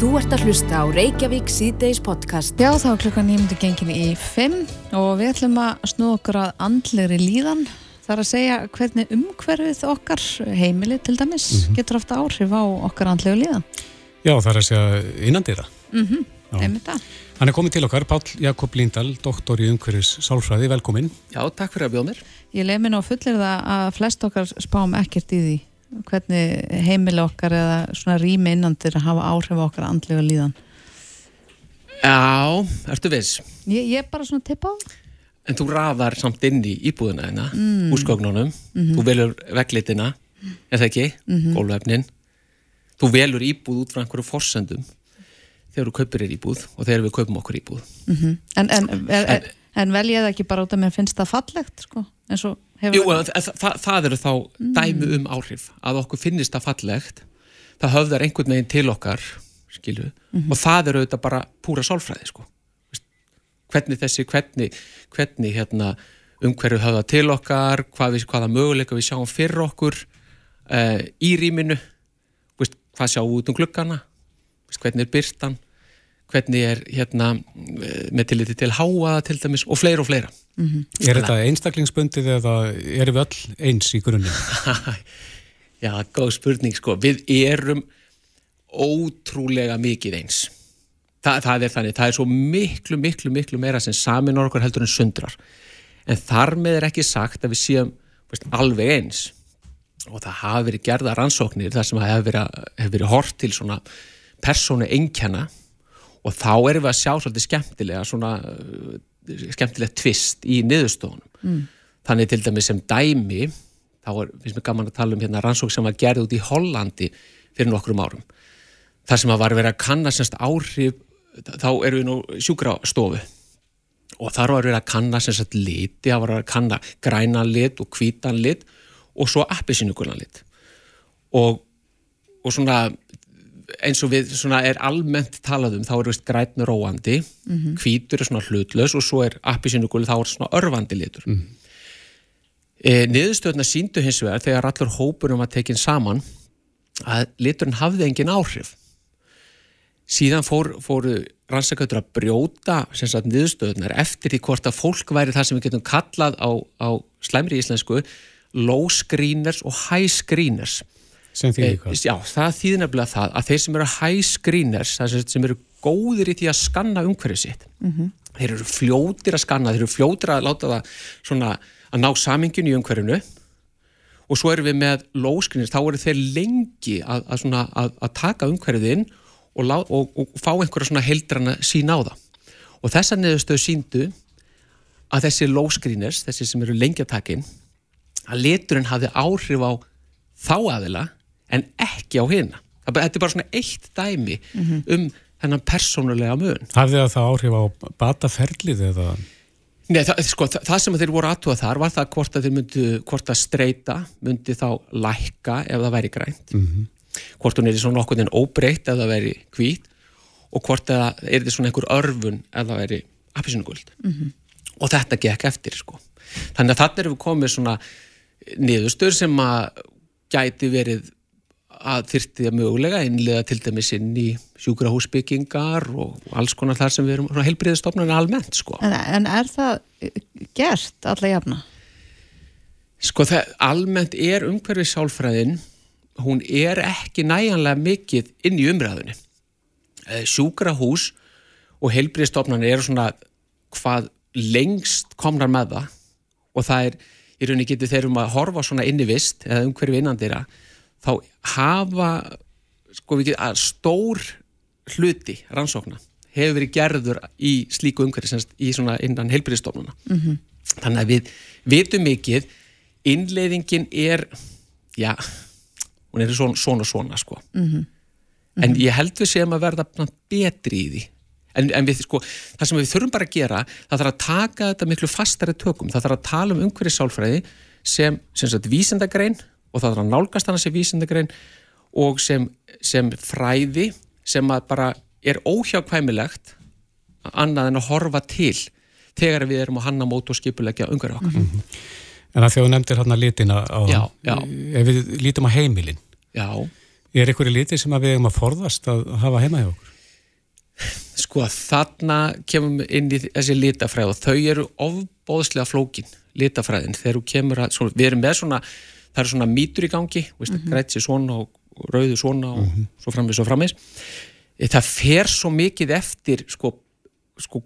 Þú ert að hlusta á Reykjavík síðdeis podcast. Já, þá er klukkan nýmundu gengin í 5 og við ætlum að snú okkur að andlegri líðan. Það er að segja hvernig umhverfið okkar heimili til dæmis mm -hmm. getur ofta áhrif á okkar andlegu líðan. Já, það er að segja innandýra. Mm -hmm. Einmitt það. Hann er komið til okkar, Pál Jakob Líndal, doktor í umhverfis sálfræði, velkomin. Já, takk fyrir að bjóða mér. Ég lef mér ná fullir það að flest okkar spám ekkert í því hvernig heimili okkar eða svona rými innandir að hafa áhrif á okkar andlega líðan. Já, ertu viss? Ég, ég er bara svona tippa á. En þú raðar samt inn í íbúðuna hérna, mm. úr skóknunum, mm -hmm. þú velur veglitina, er það ekki, mm -hmm. gólvefnin, þú velur íbúð út frá einhverju forsendum þegar þú kaupir þér íbúð og þegar við kaupum okkur íbúð. -hmm. En, en, en, en vel ég það ekki bara út af mér finnst það fallegt, sko, eins og Jú, það, það, það eru þá mm. dæmi um áhrif, að okkur finnist það fallegt, það höfðar einhvern veginn til okkar, skilju, mhm. og það eru auðvitað bara púra sálfræði, sko. Hvernig þessi, hvernig, hvernig hérna, umhverju höfða til okkar, hvað við, hvaða möguleika við sjáum fyrir okkur uh, í rýminu, hvað sjáum við út um glukkana, hvernig er byrtan, hvernig er hérna, með tilliti til háaða til dæmis og fleira og fleira. Mm -hmm. Er þetta einstaklingsbundið eða erum við öll eins í grunninn? Já, góð spurning sko. Við erum ótrúlega mikið eins Þa, það er þannig, það er svo miklu, miklu, miklu meira sem saminar okkur heldur en sundrar. En þar með er ekki sagt að við séum veist, alveg eins og það hafa verið gerða rannsóknir þar sem hefur verið, hef verið hort til svona persónu einkjana og þá erum við að sjá svolítið skemmtilega svona skemmtilega tvist í niðurstofunum. Mm. Þannig til dæmis sem dæmi, þá er, finnst mér gaman að tala um hérna rannsók sem var gerð út í Hollandi fyrir nokkrum árum. Þar sem að var verið að kanna semst áhrif þá erum við nú sjúkrastofu og þar var við að kanna sem sagt liti, það var að kanna græna lit og hvítan lit og svo appisínugulan lit og, og svona eins og við svona er almennt talað um þá er við græn róandi mm -hmm. hvítur er svona hlutlaus og svo er appisínugul þá er svona örfandi litur mm -hmm. e, niðurstöðuna síndu hins vegar þegar allur hópurum að tekinn saman að liturinn hafði engin áhrif síðan fór, fóru rannsakautur að brjóta sagt, niðurstöðunar eftir því hvort að fólk væri það sem við getum kallað á, á slæmri íslensku low screeners og high screeners sem þýðir hvað? E, já, það þýðir nefnilega það að þeir sem eru high screeners sem eru góðir í því að skanna umhverfið sitt mm -hmm. þeir eru fljótir að skanna, þeir eru fljótir að láta það svona að ná samingin í umhverfinu og svo eru við með low screeners, þá eru þeir lengi að, að, að, að taka umhverfiðinn og, og, og fá einhverja svona heldrana sín á það. Og þessa neðustöðu síndu að þessi low screeners, þessi sem eru lengjatakinn, að liturinn hafi áhrif á þá aðila en ekki á hérna. Þetta er bara svona eitt dæmi mm -hmm. um þennan persónulega mun. Hafði það áhrif á bataferlið eða? Nei, það, sko, það, það sem þeir voru aðtúa þar var það hvort að þeir myndu, hvort að streyta myndi þá lækka ef það væri grænt. Mm -hmm hvort hún er í svona okkur en óbreytt ef það veri hvít og hvort það er því svona einhver örfun ef það veri appisínuguld mm -hmm. og þetta gekk eftir sko. þannig að þetta er við komið svona niðurstur sem að gæti verið að þyrti að mögulega einlega til dæmis inn í sjúkrahúsbyggingar og alls konar þar sem við erum heilbriðistofnarnir almennt sko. En, en er það gert alla jafna? Sko það almennt er umhverfið sálfræðin hún er ekki næjanlega mikið inn í umræðunni. Eh, sjúkrahús og heilbríðstofnarnir eru svona hvað lengst komnar með það og það er í rauninni getið þegar um að horfa svona inn í vist eða umhverju innandira þá hafa sko við getum að stór hluti rannsókna hefur verið gerður í slíku semst í svona innan heilbríðstofnuna. Mm -hmm. Þannig að við vitum mikið innleiðingin er já hún er svona svona, svona sko. mm -hmm. en ég held við séum að verða betri í því en, en við, sko, það sem við þurfum bara að gera það þarf að taka þetta miklu fastari tökum það þarf að tala um umhverjir sálfræði sem, sem sagt vísendagrein og það þarf að nálgast hana sem vísendagrein og sem, sem fræði sem að bara er óhjákvæmilegt annað en að horfa til þegar við erum að hanna mót og skipulegja umhverju okkar mm -hmm. En að þjóðu nefndir hérna litina á, já, já. ef við lítum á heimilin já. Er einhverju liti sem að við hefum að forðast að hafa heima hjá okkur? Sko þarna kemum inn í þessi litafræð og þau eru ofbóðslega flókin, litafræðin, þegar þú kemur að, svona, við erum með svona, það eru svona mítur í gangi, mm -hmm. grætsi svona og rauðu svona og mm -hmm. svo framvis og framvis. Það fer svo mikið eftir, sko, sko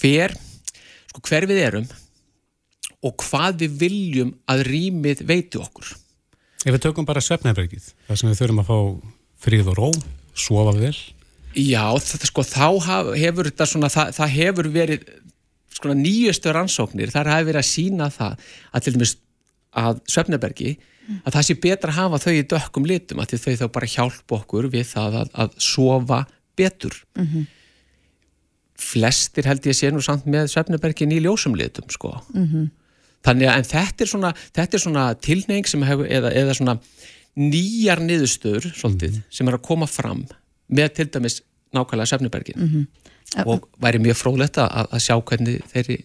hver, sko hver við erum og hvað við viljum að rýmið veiti okkur. Ef við tökum bara svefnæfrikið, það sem við þurfum að fá fríð og ró, sofa vel Já, það, sko, þá hefur þetta svona, það, það hefur verið sko, nýjustu rannsóknir, þar hefur verið að sína það að til dæmis að Svefnebergi, mm. að það sé betra að hafa þau í dökkum litum, að þau þá bara hjálpa okkur við það að, að sofa betur. Mm -hmm. Flestir held ég sé nú samt með Svefnebergin í ljósum litum, sko. Mm -hmm. Þannig að þetta er svona, svona tilneying sem hefur, eða, eða svona nýjar niðurstöður, svolítið, -hmm. sem er að koma fram með til dæmis nákvæmlega Sefnibergin mm -hmm. og væri mjög frólægt að, að sjá hvernig þeirri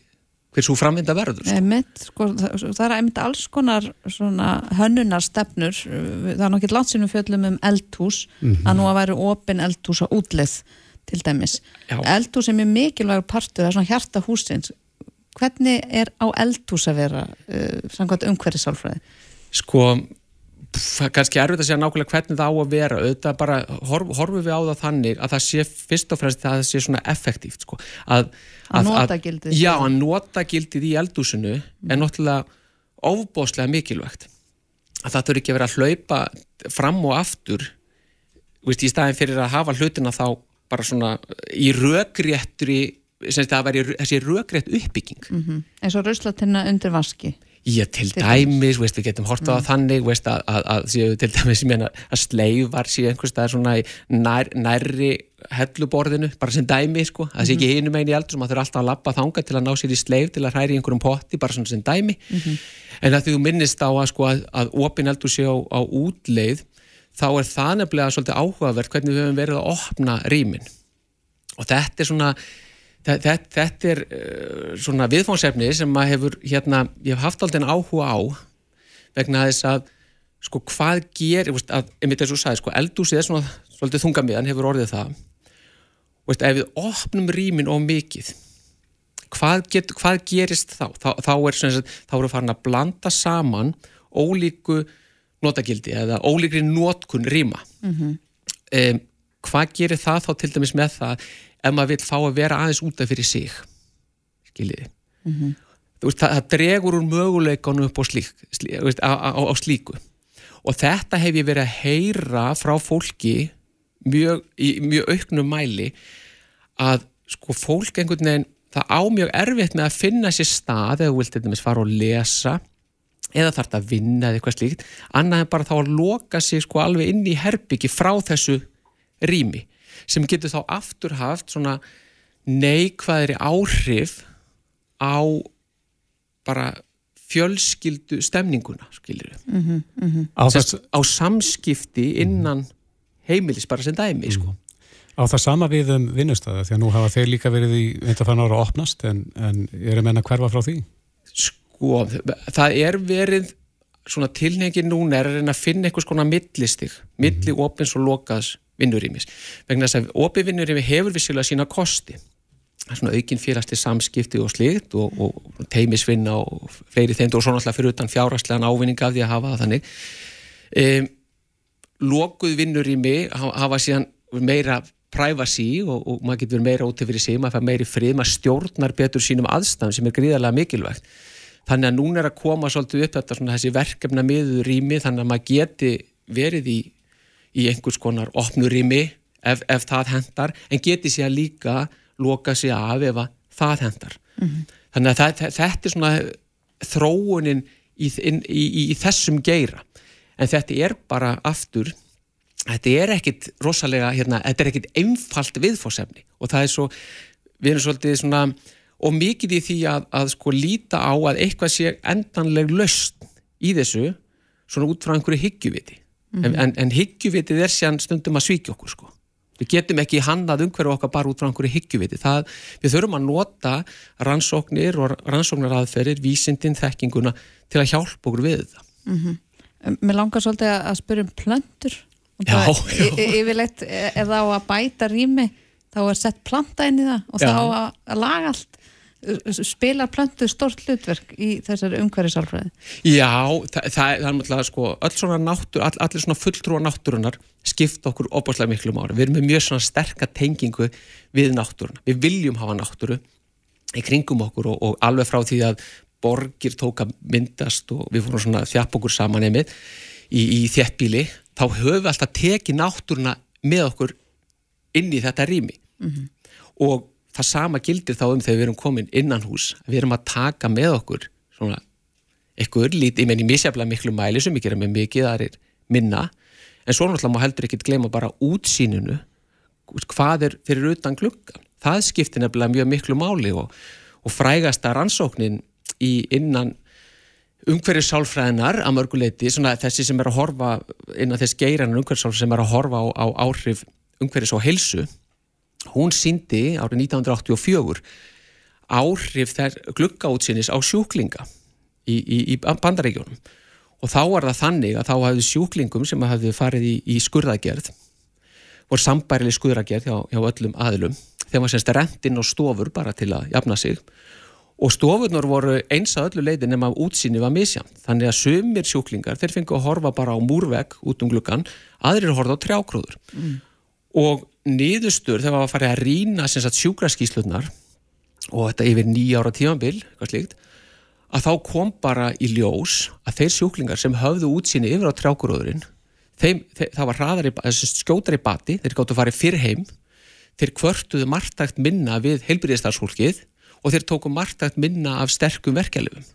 hver svo framvinda verður sko. Einmitt, sko, það, er einmitt alls konar hönnunarstefnur það er nokkið langt sínum fjöldum um eldhús mm -hmm. að nú að væri opin eldhús á útlið til dæmis Já. eldhús er mjög mikilvægur partur það er svona hjarta húsins hvernig er á eldhús að vera uh, samkvæmt umhverfisálfræði? Sko kannski erfitt að segja nákvæmlega hvernig það á að vera auðvitað bara horf, horfum við á það þannig að það sé fyrst og fremst að það sé svona effektíft sko. að, að, að nota gildið já, að nota gildið í eldúsinu mm. er náttúrulega ofbóslega mikilvægt að það þurfi ekki að vera að hlaupa fram og aftur veist, í staðin fyrir að hafa hlutina þá bara svona í rökréttri sem það væri þessi rökrétt uppbygging mm -hmm. eins og rauðslatina undir vaski Já, til dæmis, við getum hortað á mm. þannig, veist, að, að, að til dæmis, ég meina, að sleifar séu einhvers staðar svona nær, nærri helluborðinu, bara sem dæmi, sko, að það sé ekki einu megin í eldur sem að þau eru alltaf að lappa þanga til að ná sér í sleif, til að hræri einhverjum potti, bara svona sem dæmi, mm -hmm. en að þú minnist á að, sko, að, að opin eldur séu á, á útleið, þá er það nefnilega svolítið áhugavert hvernig við höfum verið að opna rýmin. Og þetta er svona þetta, þetta er uh, svona viðfónsefni sem maður hefur hérna, ég hef haft aldrei áhuga á vegna þess að sko hvað ger, að, einmitt eins og sagði, sko eldúsið er svona svolítið þungamiðan hefur orðið það og veist, ef við opnum rýmin of mikið hvað, get, hvað gerist þá? Þá, þá er svona, þá eru farin að blanda saman ólíku notagildi eða ólíkri notkun rýma mm -hmm. um, hvað gerir það þá til dæmis með það ef maður vil fá að vera aðeins útaf fyrir sig skiljiði? Mm -hmm. veist, það, það dregur úr möguleikanum upp á, slík, slí, veist, á, á, á slíku. Og þetta hef ég verið að heyra frá fólki mjög, í mjög auknum mæli að sko fólk einhvern veginn það á mjög erfitt með að finna sér stað eða þú vilt eitthvað fara og lesa eða þarf það að vinna eða eitthvað slíkt annað en bara þá að loka sig sko alveg inn í herbyggi frá þessu rými sem getur þá aftur haft svona neikvæðri áhrif á bara fjölskyldu stemninguna skilir mm -hmm, mm -hmm. á, Sest, á samskipti innan heimilis bara sem dæmi sko. Á það sama við um vinnustæða því að nú hafa þeir líka verið í veintafann ára að opnast en, en er að menna hverfa frá því? Sko, það er verið svona tilnegin núna er að reyna að finna einhvers konar millistig, milli mm -hmm. opins og lokaðs vinnurýmis vegna þess að opið vinnurými hefur vissilega sína kosti. Svona aukinn félagsli samskipti og slikt og, og teimisvinna og fleiri þeimdur og svona alltaf fyrir utan fjárhagslegan ávinning af því að hafa það þannig. Um, Lokuð vinnurými hafa síðan meira privacy og, og maður getur meira út til fyrir sig, maður fær meiri frið, maður stjórnar betur sínum aðstæðum sem er gríðarlega mikilvægt. Þannig að núna er að koma svolítið upp þetta svona þessi verkefna miður rými þannig að maður geti verið í í einhvers konar opnurými ef, ef það hendar en geti sér líka loka sér af ef það hendar mm -hmm. þannig að það, þetta er svona þróunin í, í, í, í þessum geira. En þetta er bara aftur þetta er ekkit rosalega hérna, þetta er ekkit einfalt viðfórsefni og það er svo, við erum svolítið svona og mikið í því að, að sko líta á að eitthvað sé endanleg löst í þessu svona út frá einhverju hyggjuviti mm -hmm. en, en hyggjuvitið er sér stundum að svíkja okkur sko. Við getum ekki hannað umhverju okkar bara út frá einhverju hyggjuviti. Það, við þurfum að nota rannsóknir og rannsóknaraðferðir, vísindin, þekkinguna til að hjálpa okkur við það. Mm -hmm. Mér langar svolítið að spyrja um plöndur Já, já. Yfirleitt eh, ef það á að bæta rými þá er sett planta inn í það og Já. það á að, að laga allt spilar plöntu stort hlutverk í þessari umhverfisálfræði Já, það, það, það er náttúrulega sko, öll svona náttúr, all, allir svona fulltrúa náttúrunar skipta okkur opaslega miklu máli. Við erum með mjög svona sterka tengingu við náttúruna. Við viljum hafa náttúru í kringum okkur og, og alveg frá því að borgir tók að myndast og við fórum svona að þjappa okkur saman einmitt í, í þjettbíli, þá höfum við alltaf tekið náttúruna með okkur inn í þetta rými og það sama gildir þá um þegar við erum komin innan hús við erum að taka með okkur svona eitthvað lítið, ég menn í misjaflega miklu mæli sem ekki er með mikið, það er minna en svo náttúrulega má heldur ekkit gleyma bara útsýninu hvað er fyrir utan gluggan það skiptir nefnilega mjög miklu máli og, og frægasta rannsóknin í innan umhverju sálfræðinar að mörguleiti, þessi sem er að horfa innan þess geirann umhverju sálfræðinar sem er að horfa á, á áhrif umhverjus og heilsu hún síndi árið 1984 áhrif þær gluggaútsinnis á sjúklinga í, í, í bandaríkjónum og þá var það þannig að þá hafði sjúklingum sem hafði farið í, í skurðagerð voru sambærileg skurðagerð hjá, hjá öllum aðlum þegar maður semst rendin á stofur bara til að jafna sig. Og stofurnar voru eins að öllu leiti nema útsýni var misjant þannig að sumir sjúklingar þeir fengu að horfa bara á múrvegg út um gluggan aðrir horfa á trjákróður og niðurstur þegar maður farið að rýna sjúkraskíslutnar og þetta yfir nýja ára tímanbil eitthvað slíkt að þá kom bara í ljós að þeir sjúklingar sem höfðu útsýni yfir á trjákuröðurinn það var hraðari, skjótari bati þeir gáttu að fara fyrr heim þeir kvörtuðu margtækt minna við heilbyrðistarsfólkið og þeir tóku margtækt minna af sterkum verkeflifum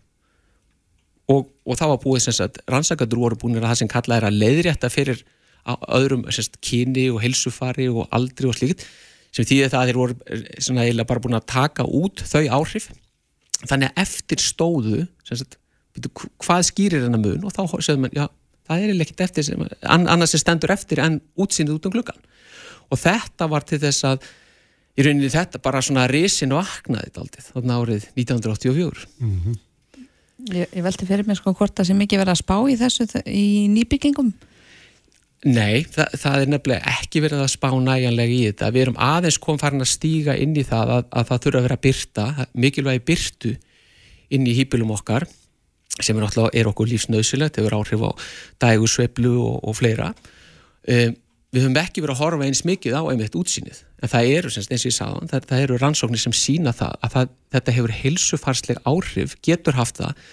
og, og það var búið rannsakandur voru búin að það sem kallað er að leiðrétta fyrir öðrum sagt, kyni og heilsufari og aldri og slíkt sem þýðir það að þeir voru eh, bara búin að taka út þau áhrif. Þannig að eftir stóðu sagt, byrju, hvað skýrir hennar mun? Og þá segðum við, já, það er ekkert eftir sem, annars sem stendur eftir en útsýnið út um gluggan og þetta var til þess að í rauninni þetta bara svona risin og aknaði þetta aldrei þarna árið 1984 Mm -hmm. Ég, ég velti fyrir mér sko hvort það sem ekki verið að spá í þessu í nýbyggingum Nei, það, það er nefnilega ekki verið að spá næjanlega í þetta. Við erum aðeins kom farin að stíga inn í það að, að það þurfa að vera byrta, mikilvægi byrtu inn í hýpilum okkar sem er er okkur lífsnauðsilegt, hefur áhrif á dægursveiflu og, og fleira. Um, við höfum ekki verið að horfa eins mikið á einmitt útsýnið, en það eru, eins og ég sagðan, það, það eru rannsóknir sem sína það að það, þetta hefur heilsufarsleg áhrif, getur haft það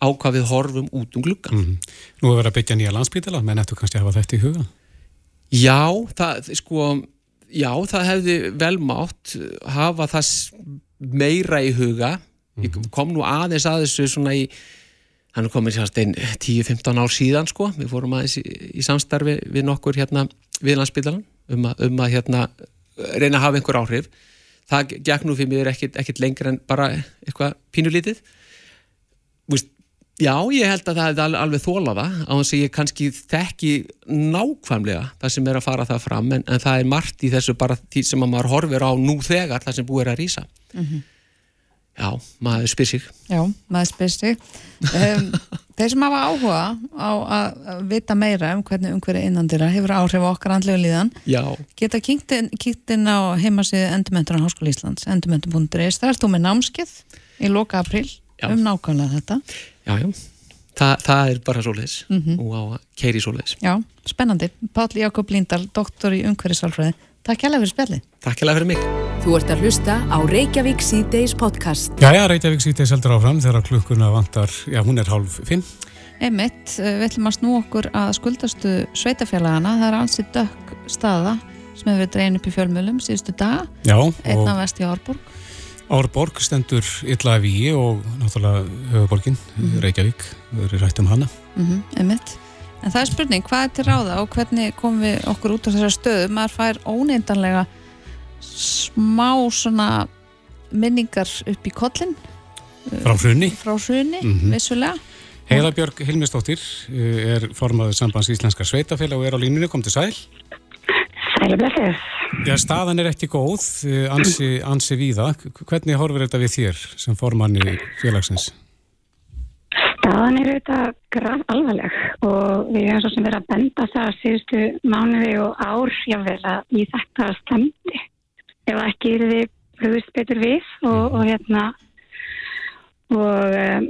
á hvað við horfum út um gluggan. Mm. Nú er verið að byggja nýja landsbítala, menn eftir kannski að hafa þetta í huga? Já, það, sko, já, það hefði vel mátt hafa það meira í huga. Ég kom nú aðeins að þessu svona í, hann er komin sérst einn 10-15 ár síðan, sko. Við fórum aðeins í, í samstarfi við nokkur hérna við landsbytalan um, um að hérna reyna að hafa einhver áhrif. Það gekk nú fyrir mér ekkit, ekkit lengur en bara eitthvað pínulítið. Vist, Já, ég held að það al- alveg þólað það á þess að ég kannski þekki nákvæmlega það sem er að fara það fram en, en það er margt í þessu bara því sem að maður horfir á nú þegar það sem búið er að rýsa Já, maður spyr sig. Já, maður spyr sig. Um, Þeir sem hafa áhuga á að vita meira um hvernig umhverju innandira hefur áhrif á okkar andlegu líðan Já, geta kíkt inn, á heimasíðu Endurmentur á Háskóla Íslands endurmentur.is, það ert þú með námskeið í loka april Já. um nákvæmlega þetta. Já, já. Þa, Það er bara svoleiðis. Mhm. og á að keiri svoleiðis. Já, spennandi, Páll Jakob Líndal doktor í umhverjusálfræði Takk hérlega fyrir spjallið. Takk hérlega fyrir mig. Þú ert að hlusta á Reykjavík C-Days podcast. Jæja, Reykjavík sýtið seldur áfram þegar klukkuna vantar, já hún er hálf fimm. Einmitt, eh, við ætlum að snú okkur að skuldastu sveitafélagana það er ansið dökk staða sem hefur verið dregin upp í fjölmjölum síðustu daga. Já, einn og af vest í Árborg Árborg stendur illa að víi og náttúrulega höfuborgin, Reykjavík, við erum rætt um hana. mm einmitt en það er spurning, hvað er til ráða og hvernig komum við okkur út á þessar stöðu maður fær óneindanlega smá svona minningar upp í kollin Frá hrunni. frá hruni, Mhm. vissulega Heiðabjörg Hilmisdóttir eh, er formaður sambands íslenska sveitafélag og er á línunni, kom til sæl. Sæli blessið. Já, staðan er ekki góð, eh, ansi, ansi víða. Hvernig horfir þetta við þér sem formanni félagsins? Staðan er auðvitað graf alvarleg og við hefum svo sem verið að benda það síðustu mánuði og ár jável að í þetta stemdi ef ekki er þið brúðist betur við og, og hérna og um,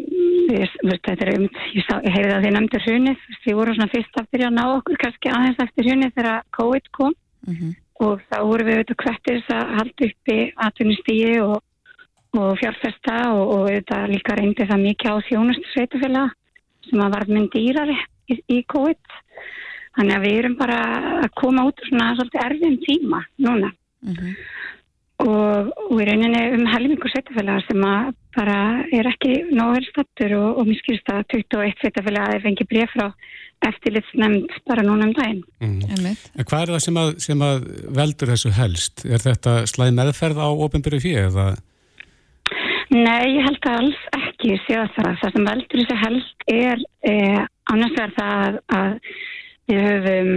við, veist, þetta er um, ég, sá, ég heyrði að þið nefndir hrunið, við vorum svona fyrst að byrja að ná okkur kannski aðeins eftir hrunið þegar COVID kom Mm -hmm. og þá vorum við auðvitað kvettir þess að halda uppi atvinnustígi og, og fjárfesta og, og auðvitað líka reyndi það mikið á þjónustu sveitufélag sem að varð mynd dýrari í, í COVID þannig að við erum bara að koma út svona svolítið erfum tíma núna Mm -hmm. og, og í rauninni um helmingur sveitafélaga sem að bara er ekki nógur stattur og, og mér skilst að 21 sveitafélaga er fengið bref frá eftirlitsnefnd bara núna um daginn. Mm. Hvað er það sem að, sem að veldur þessu helst? Er þetta slæð meðferð á ofinbyrju fyrir eða? Nei, ég held að alls ekki séða það. Það sem veldur þessu helst er eh, annars vegar það að við höfum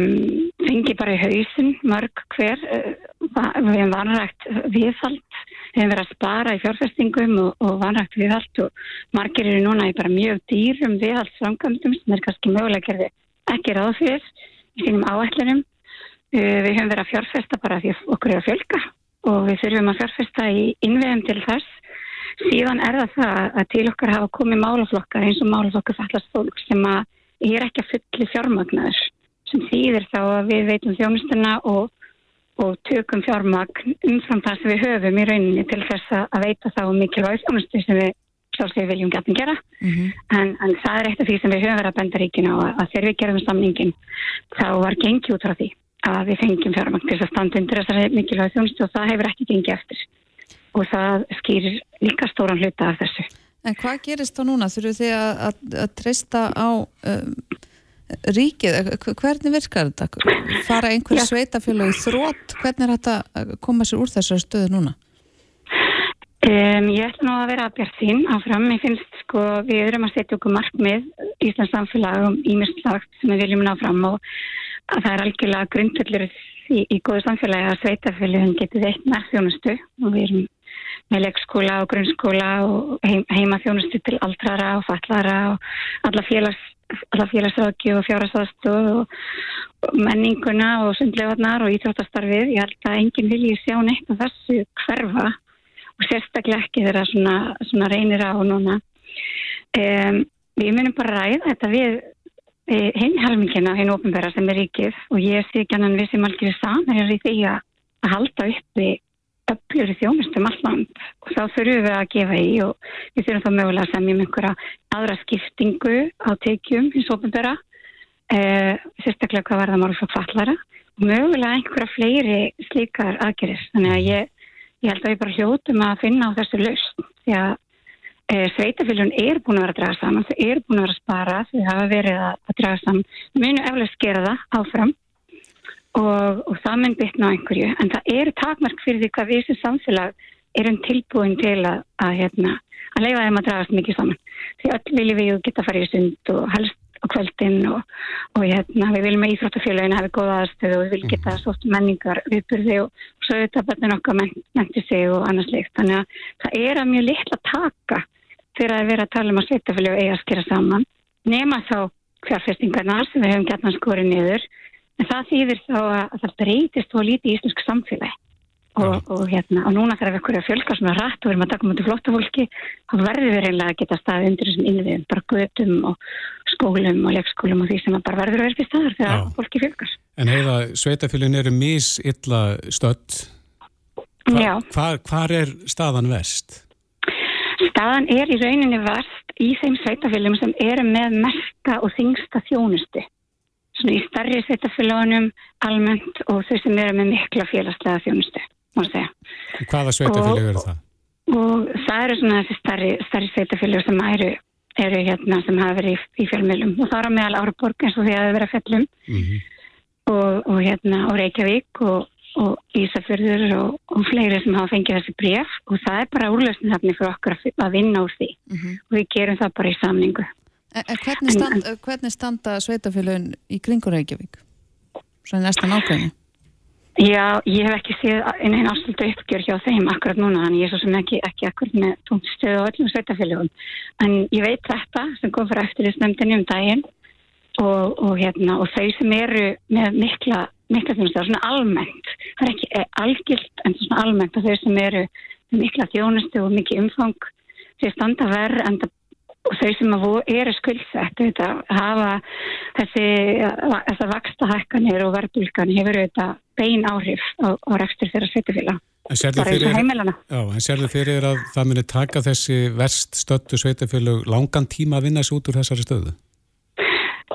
fengið bara í hausin mörg hver eh, við hefum vanrægt viðhald við hefum verið að spara í fjárfestingum og, og vanrægt viðhald og margir eru núna í bara mjög dýrum viðhaldsframkvæmdum sem er kannski mögulega gerði ekki ráð fyrir í sínum áætlunum. Eh, við höfum verið að fjárfesta bara því okkur er að fjölga og við þurfum að fjárfesta í innviðum til þess. Síðan er það það að til okkar hafa komið málaflokkar eins og málaflokkar fallast fólk sem að er ekki að fulli fjármagnar sem þýðir þá að við veitum þjónustuna og, og tökum fjármagn umfram það sem við höfum í rauninni til þess að veita þá mikilvæg þjónustu sem við sjálfsögur viljum gætum gera Mm -hmm. en, en það er eitt af því sem við höfum verið að benda ríkina á að, þegar við gerum samningin þá var gengið út frá því að við fengjum fjármagn til þess að standa undir þessari mikilvæg þjónustu og það hefur ekki gengið eftir og það skýrir líka stóran hluta af þessu. En hvað gerist þá núna? Þurfuð þið að, að, að treysta á um, ríkið? H- Hvernig virkar þetta? Fara einhver sveitafjölu í þrótt? Hvernig er þetta að koma sér úr þessari stöðu núna? Um, ég ætla nú að vera að bjart sín áfram. Mér finnst sko við erum að setja okkur markmið Íslands samfélag um ímestlagt sem við viljum ná fram og að það er algjörlega grundvöldur í, í góðu samfélagi að sveitafélagin getur veitt nærþjónustu og við erum með leikskóla og grunnskóla og heim, heima þjónustu til aldrara og fallara og alla félags alla félagsráki og fjárhagsaðstoð og, menninguna og sundlegarnar og íþróttastarfið. Ég held að enginn vilji sjá neitt af þessu hverfa og sérstaklega ekki þegar svona, svona reynir á núna. Um, við munum bara ræða þetta við henni helmingina, henni ofinbæra sem er ríkið og ég sé ekki annan við sem algjör saman í því að halda uppi öflur í þjónustum alland og þá þurfum við að gefa í og við þurfum þá mögulega að semja um einhverja aðra skiptingu á tekjum hins ofinbæra eh, sérstaklega hvað verða maður svo fallara og mögulega einhverja fleiri slíkar aðgerir þannig að ég, ég held að við bara hljótum að finna á þessu lausn því að e, sveitafélun er búin að vera að draga saman þau er búin að vera að spara þau hafa verið að, að draga saman. Munu eflega skera það áfram og, og það mun bytna á einhverju. En það eru takmark fyrir því hvað við sem samfélag erum tilbúin til að, að, hérna, að leifa þeim að dragast mikið saman. Því öll viljum við geta fara í sund og helst á kvöldin og, og hérna, við viljum að íþróttafélaginu hafi góða aðstöðu og við viljum geta sótt menningar viðburði og svo auðvitað bættin okkar men, menti sig og annars líkt þannig að það er að mjög litla taka fyrir að vera að tala um að sveitafélag eiga að skera saman nema þá fjárfestingarnar sem við höfum gætna skorið niður en það þýðir þá að, að það breytist og lítið í íslensk samfélagi og, og, hérna, og núna þegar við ekkur að fjölga svona rætt og við erum að taka mútið flotta fólki þá verður við reynilega að geta staðið undir þessum innviðum, bara götum og skólum og leikskólum og því sem bara verður að í staðar þegar Já. fólki fjölgar. En heiða, sveitafélagin eru misilla stödd. Já, Hvar, hvar er staðan vest? staðan er í rauninni vast í þeim sveitafélagum sem eru með merka og þingsta þjónustu. Svona í starri sveitafélagunum almennt og þau sem eru með mikla félagslega þjónustu, má segja. Hvaða sveitafélag Og- eru það? Og það eru svona þessi starri, starri sveitafélag sem eru, eru hérna sem hafa verið í, í fjölmiðlum og það er á meðal Áraborg eins og því að það verið að fellum Mm og, og hérna og Reykjavík og, og Ísafjörður og, og fleiri sem hafa fengið þessi bref og það er bara úrlösningafni fyrir okkur að, vinna úr því Mm og við gerum það bara í samningu. En, en hvernig, stand, hvernig standa sveitafjölun í kringur Reykjavík? Svo er næsta nákvæmni. Já, ég hef ekki séð einn ásöldu uppgjör hjá þeim akkurat núna, en ég er svo sem ekki, ekki akkurat með tónstöðu og öllum sveitafélagum. En ég veit þetta sem kom fyrir eftirlýsnefndinni um daginn og, og, hérna, og þau sem eru með mikla, mikla þjónustu, svona almennt, það er ekki algilt en svona almennt og þau sem eru með mikla þjónustu og mikið umfang, þau standa verð en það og þau sem eru skuldsett þetta, hafa þessi þessar vakstahækkanir og verðbulgan hefur auðvitað bein áhrif á, á rekstur þeirra sveitafélag bara eins og heimilana Já, en sérðu fyrir að það muni taka þessi verst stöldu sveitafélag langan tíma að vinna þessu út úr þessari stöðu?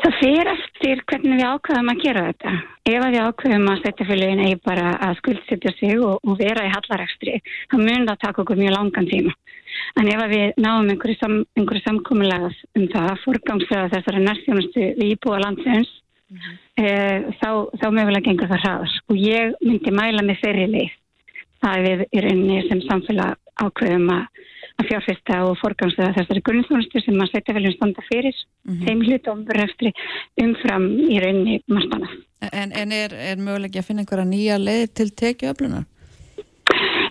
Það fyrir eftir hvernig við ákveðum að gera þetta. Ef við ákveðum að sveitafélagin eigi bara að skuldsetja sig og, og vera í hallarekstri, þá mun það taka okkur mjög langan tíma. En ef við náum einhverju, sam, einhverju samkominlega um það að forgangslega þessari nærstjónustu við íbúa landsins, mm -hmm. e, þá, þá mögulega gengur það hraðar. Og ég myndi mæla með þeirri leið að við rauninni sem samfélag ákveðum að, að fjárfesta og forgangslega þessari grunnþjónustu sem að sveitafélagin standa fyrir, mm -hmm. þeim hlut omverðastri umfram í rauninni marstana. En, en er, er mögulega að finna einhverja nýja leið til tekiöflunar?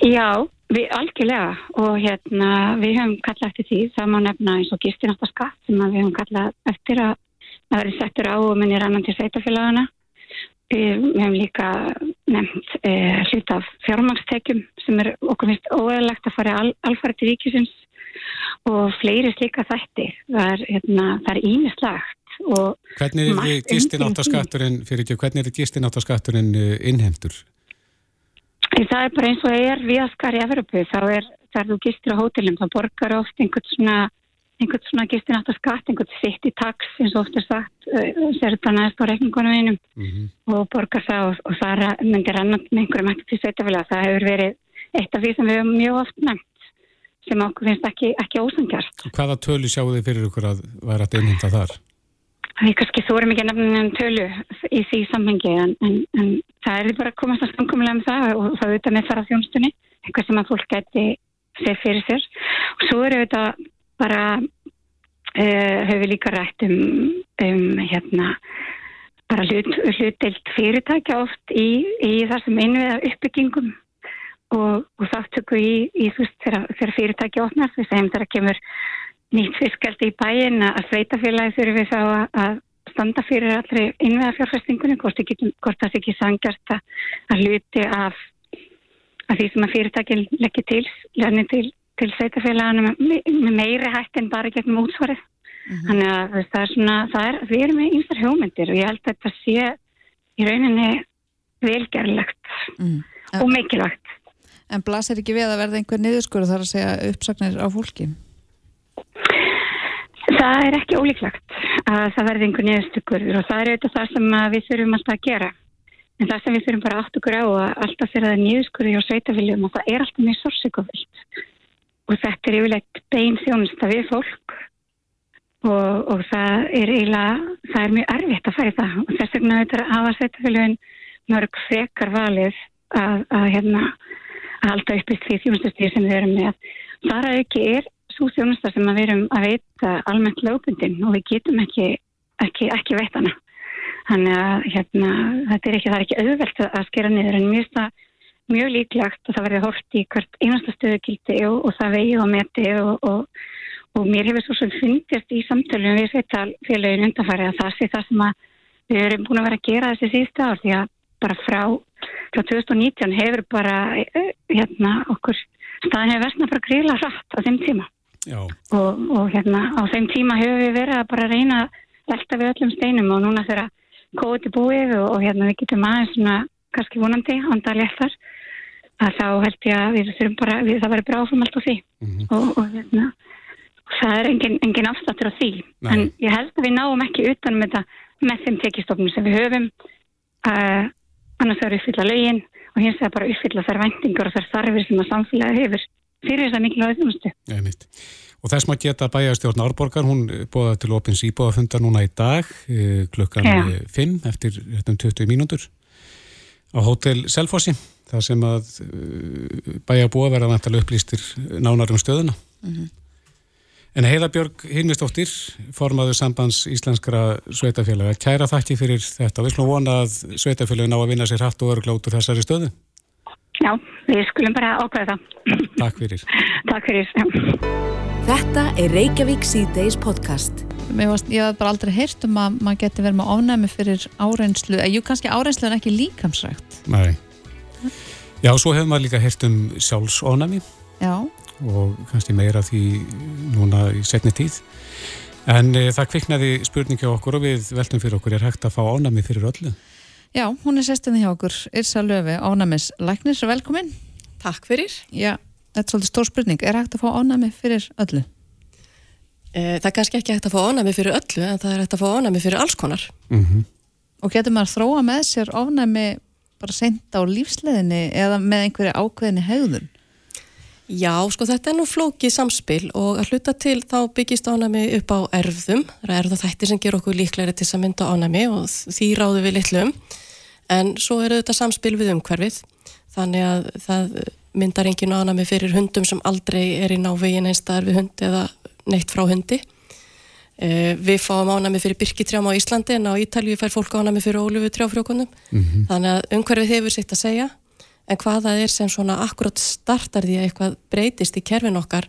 Já, Við algjörlega og hérna við höfum kallað eftir því, það má nefna eins og gistináttarskatt sem við höfum kallað eftir að það verið settur á og minnir annan til sveitafélagana. Við höfum líka nefnt e, hlut af fjármangstekjum sem er okkur finnst óæðilegt að fara al, alfæri til ríkisins og fleiri slíka þætti. Það er, hérna, ímislegt. Hvernig er gistináttarskatturinn, er e, innhemdur? Það er bara eins og er viðaskar í Evropu, þá er þegar þú gistir á hótelum, þá borgar oft einhvern svona, svona gistir náttúrulega skatt, einhvern sitt í taks eins og oft er sagt, næst á reikningunum einum mm -hmm. og borgar það og, og það myndir annan með einhverjum eftir til sveitafélag. Það hefur verið eitt af því sem við hefum mjög oft nefnt sem okkur finnst ekki, ekki ósangjast. Hvaða tölu sjáu þið fyrir ykkur að vera að einhenda þar? Við kannski þórum ekki nefnum tölu í því samhengi en, en, en það er bara að komast að samkomiðlega um það og það auðvitað með fara þjónstunni, eitthvað sem að fólk geti sér fyrir sér. Og svo eru þetta bara, uh, höfum við líka rætt um, um hérna, bara hlut, hlutilt fyrirtækja oft í, í það sem innviða uppbyggingum og, og þáttöku í, í þú veist þegar fyrirtækja opnast, við segjum þegar kemur nýtt fiskaldi í bæin að sveitafélagi þurfum við þá að standa fyrir allri innveða fjárfestingunni hvort, það sé ekki sangjast að hluti af, af því sem að fyrirtækin leggir til, til, til sveitafélaginu með, meiri hætt en bara gegnum útsvarið. Mm -hmm. Þannig að það er svona, það er, við erum með einstar hjómyndir og ég held að þetta sé í rauninni velgerlegt mm. og mikilvægt. En blasir ekki við að verða einhver niðurskur þar að segja uppsagnir á fólki? Það er ekki ólíklagt að það verði einhver niðurstökur og það er auðvitað það sem við þurfum alltaf að gera. En það sem við þurfum bara okkur á að alltaf þegar það er niðurskurði á sveitafiljum og það er alltaf mjög sorgsekofilt. Og þetta er yfirleitt bein þjónusta við fólk og, og það er eiginlega, það er mjög erfitt að færi það. Og þess vegna þetta er að hafa sveitafiljum mörg frekar valið að, að, hérna, að halda upp í því þjónustastíð sem við erum með. Það er ekki er svo þjónusta sem við erum að veita almennt lögbundin og við getum ekki, ekki, ekki veit hana. Þannig að hérna, þetta er ekki, það er ekki auðvelt að skera niður en mjög, það, mjög líklagt að það verði hort í hvert einasta stöðugildi og, og það vegi og meti og, og, og mér hefur svo sem fundist í samtölum við sveitalfélagin undanfæri að það sé það sem við erum búin að vera að gera þessi síðustu ár því að bara frá, frá 2019 hefur bara eh, hérna okkur staðin hefur versna bara gríla hratt á þeim tíma. Og, og hérna á þeim tíma hefur við verið að bara reyna að velta við öllum steinum og núna þegar kóti búið og, og hérna við getum aðeins svona kannski vonandi andal eftir að þá held ég að við þurfum bara, við, það verður bara áfram allt á því mm -hmm. og, og hérna það er engin, engin afstáttur á því Nei. en ég held að við náum ekki utanum þetta með þeim tekistofnum sem við höfum uh, annars er uppfylla lögin og hins vegar bara uppfylla þær vendingar og þær þarfir sem að samfélagi hefur fyrir þess að mikilvæg þjónustu. Og þess maður geta bæjastjórn Árborgar, hún bóða til opins íbúðafundar núna í dag eh, klukkan ja. 5 eftir 20 mínútur á hótel Selfossi, það sem að eh, bæjabúa verða nættilega upplýstir nánar um stöðuna. Mm -hmm. En Heiðabjörg Hilmistóttir, formaður sambands íslenskra sveitafélaga, kæra þakki fyrir þetta. Við slúum vona að sveitafélagin á að vinna sér hratt og örglótur þessari stöðu. Já, við skulum bara ákveða það. Takk fyrir. Takk fyrir. Þetta er Reykjavík C-Days podcast. Varst, ég hef bara aldrei heyrt um að maður geti verið með ofnæmi fyrir áreynslu, eða jú kannski áreynslu en ekki líkamsrækt. Nei. Já, svo hefur maður líka heyrt um sjálfsofnæmi. Já. Og kannski meira því núna í setni tíð. En e, það kviknaði spurningi á okkur og við veltum fyrir okkur er hægt að fá ánami fyrir öllu? Já, hún er sestinni hjá okkur Irsa Löfi, ánamis Læknir, velkomin. Takk fyrir. Já, þetta er svolítið stór spurning, er hægt að fá ánami fyrir öllu? E, það er kannski ekki hægt að fá ánami fyrir öllu en það er hægt að fá ánami fyrir alls konar. Mm -hmm. Og getur maður þróa með sér ánami bara senda á lífsleðinni eða með einhverju ákveðinni hegðun? Já, sko þetta er nú flókið samspil og að hluta til þá byggist ánæmi upp á erfðum, það er erðaþættir sem ger okkur líklegri til að mynda ánæmi og því ráðu við litlum, en svo er þetta samspil við umhverfið, þannig að það myndar engin ánæmi fyrir hundum sem aldrei er í návegin einstaðar við hund eða neitt frá hundi. Uh, við fáum ánæmi fyrir byrkitrjám á Íslandi en á Ítalju fær fólk ánæmi fyrir ólufu trjáfrjókunum, mm -hmm. þannig að umhverfið hefur sitt að segja en hvað það er sem svona akkurat startar því að eitthvað breytist í kerfin okkar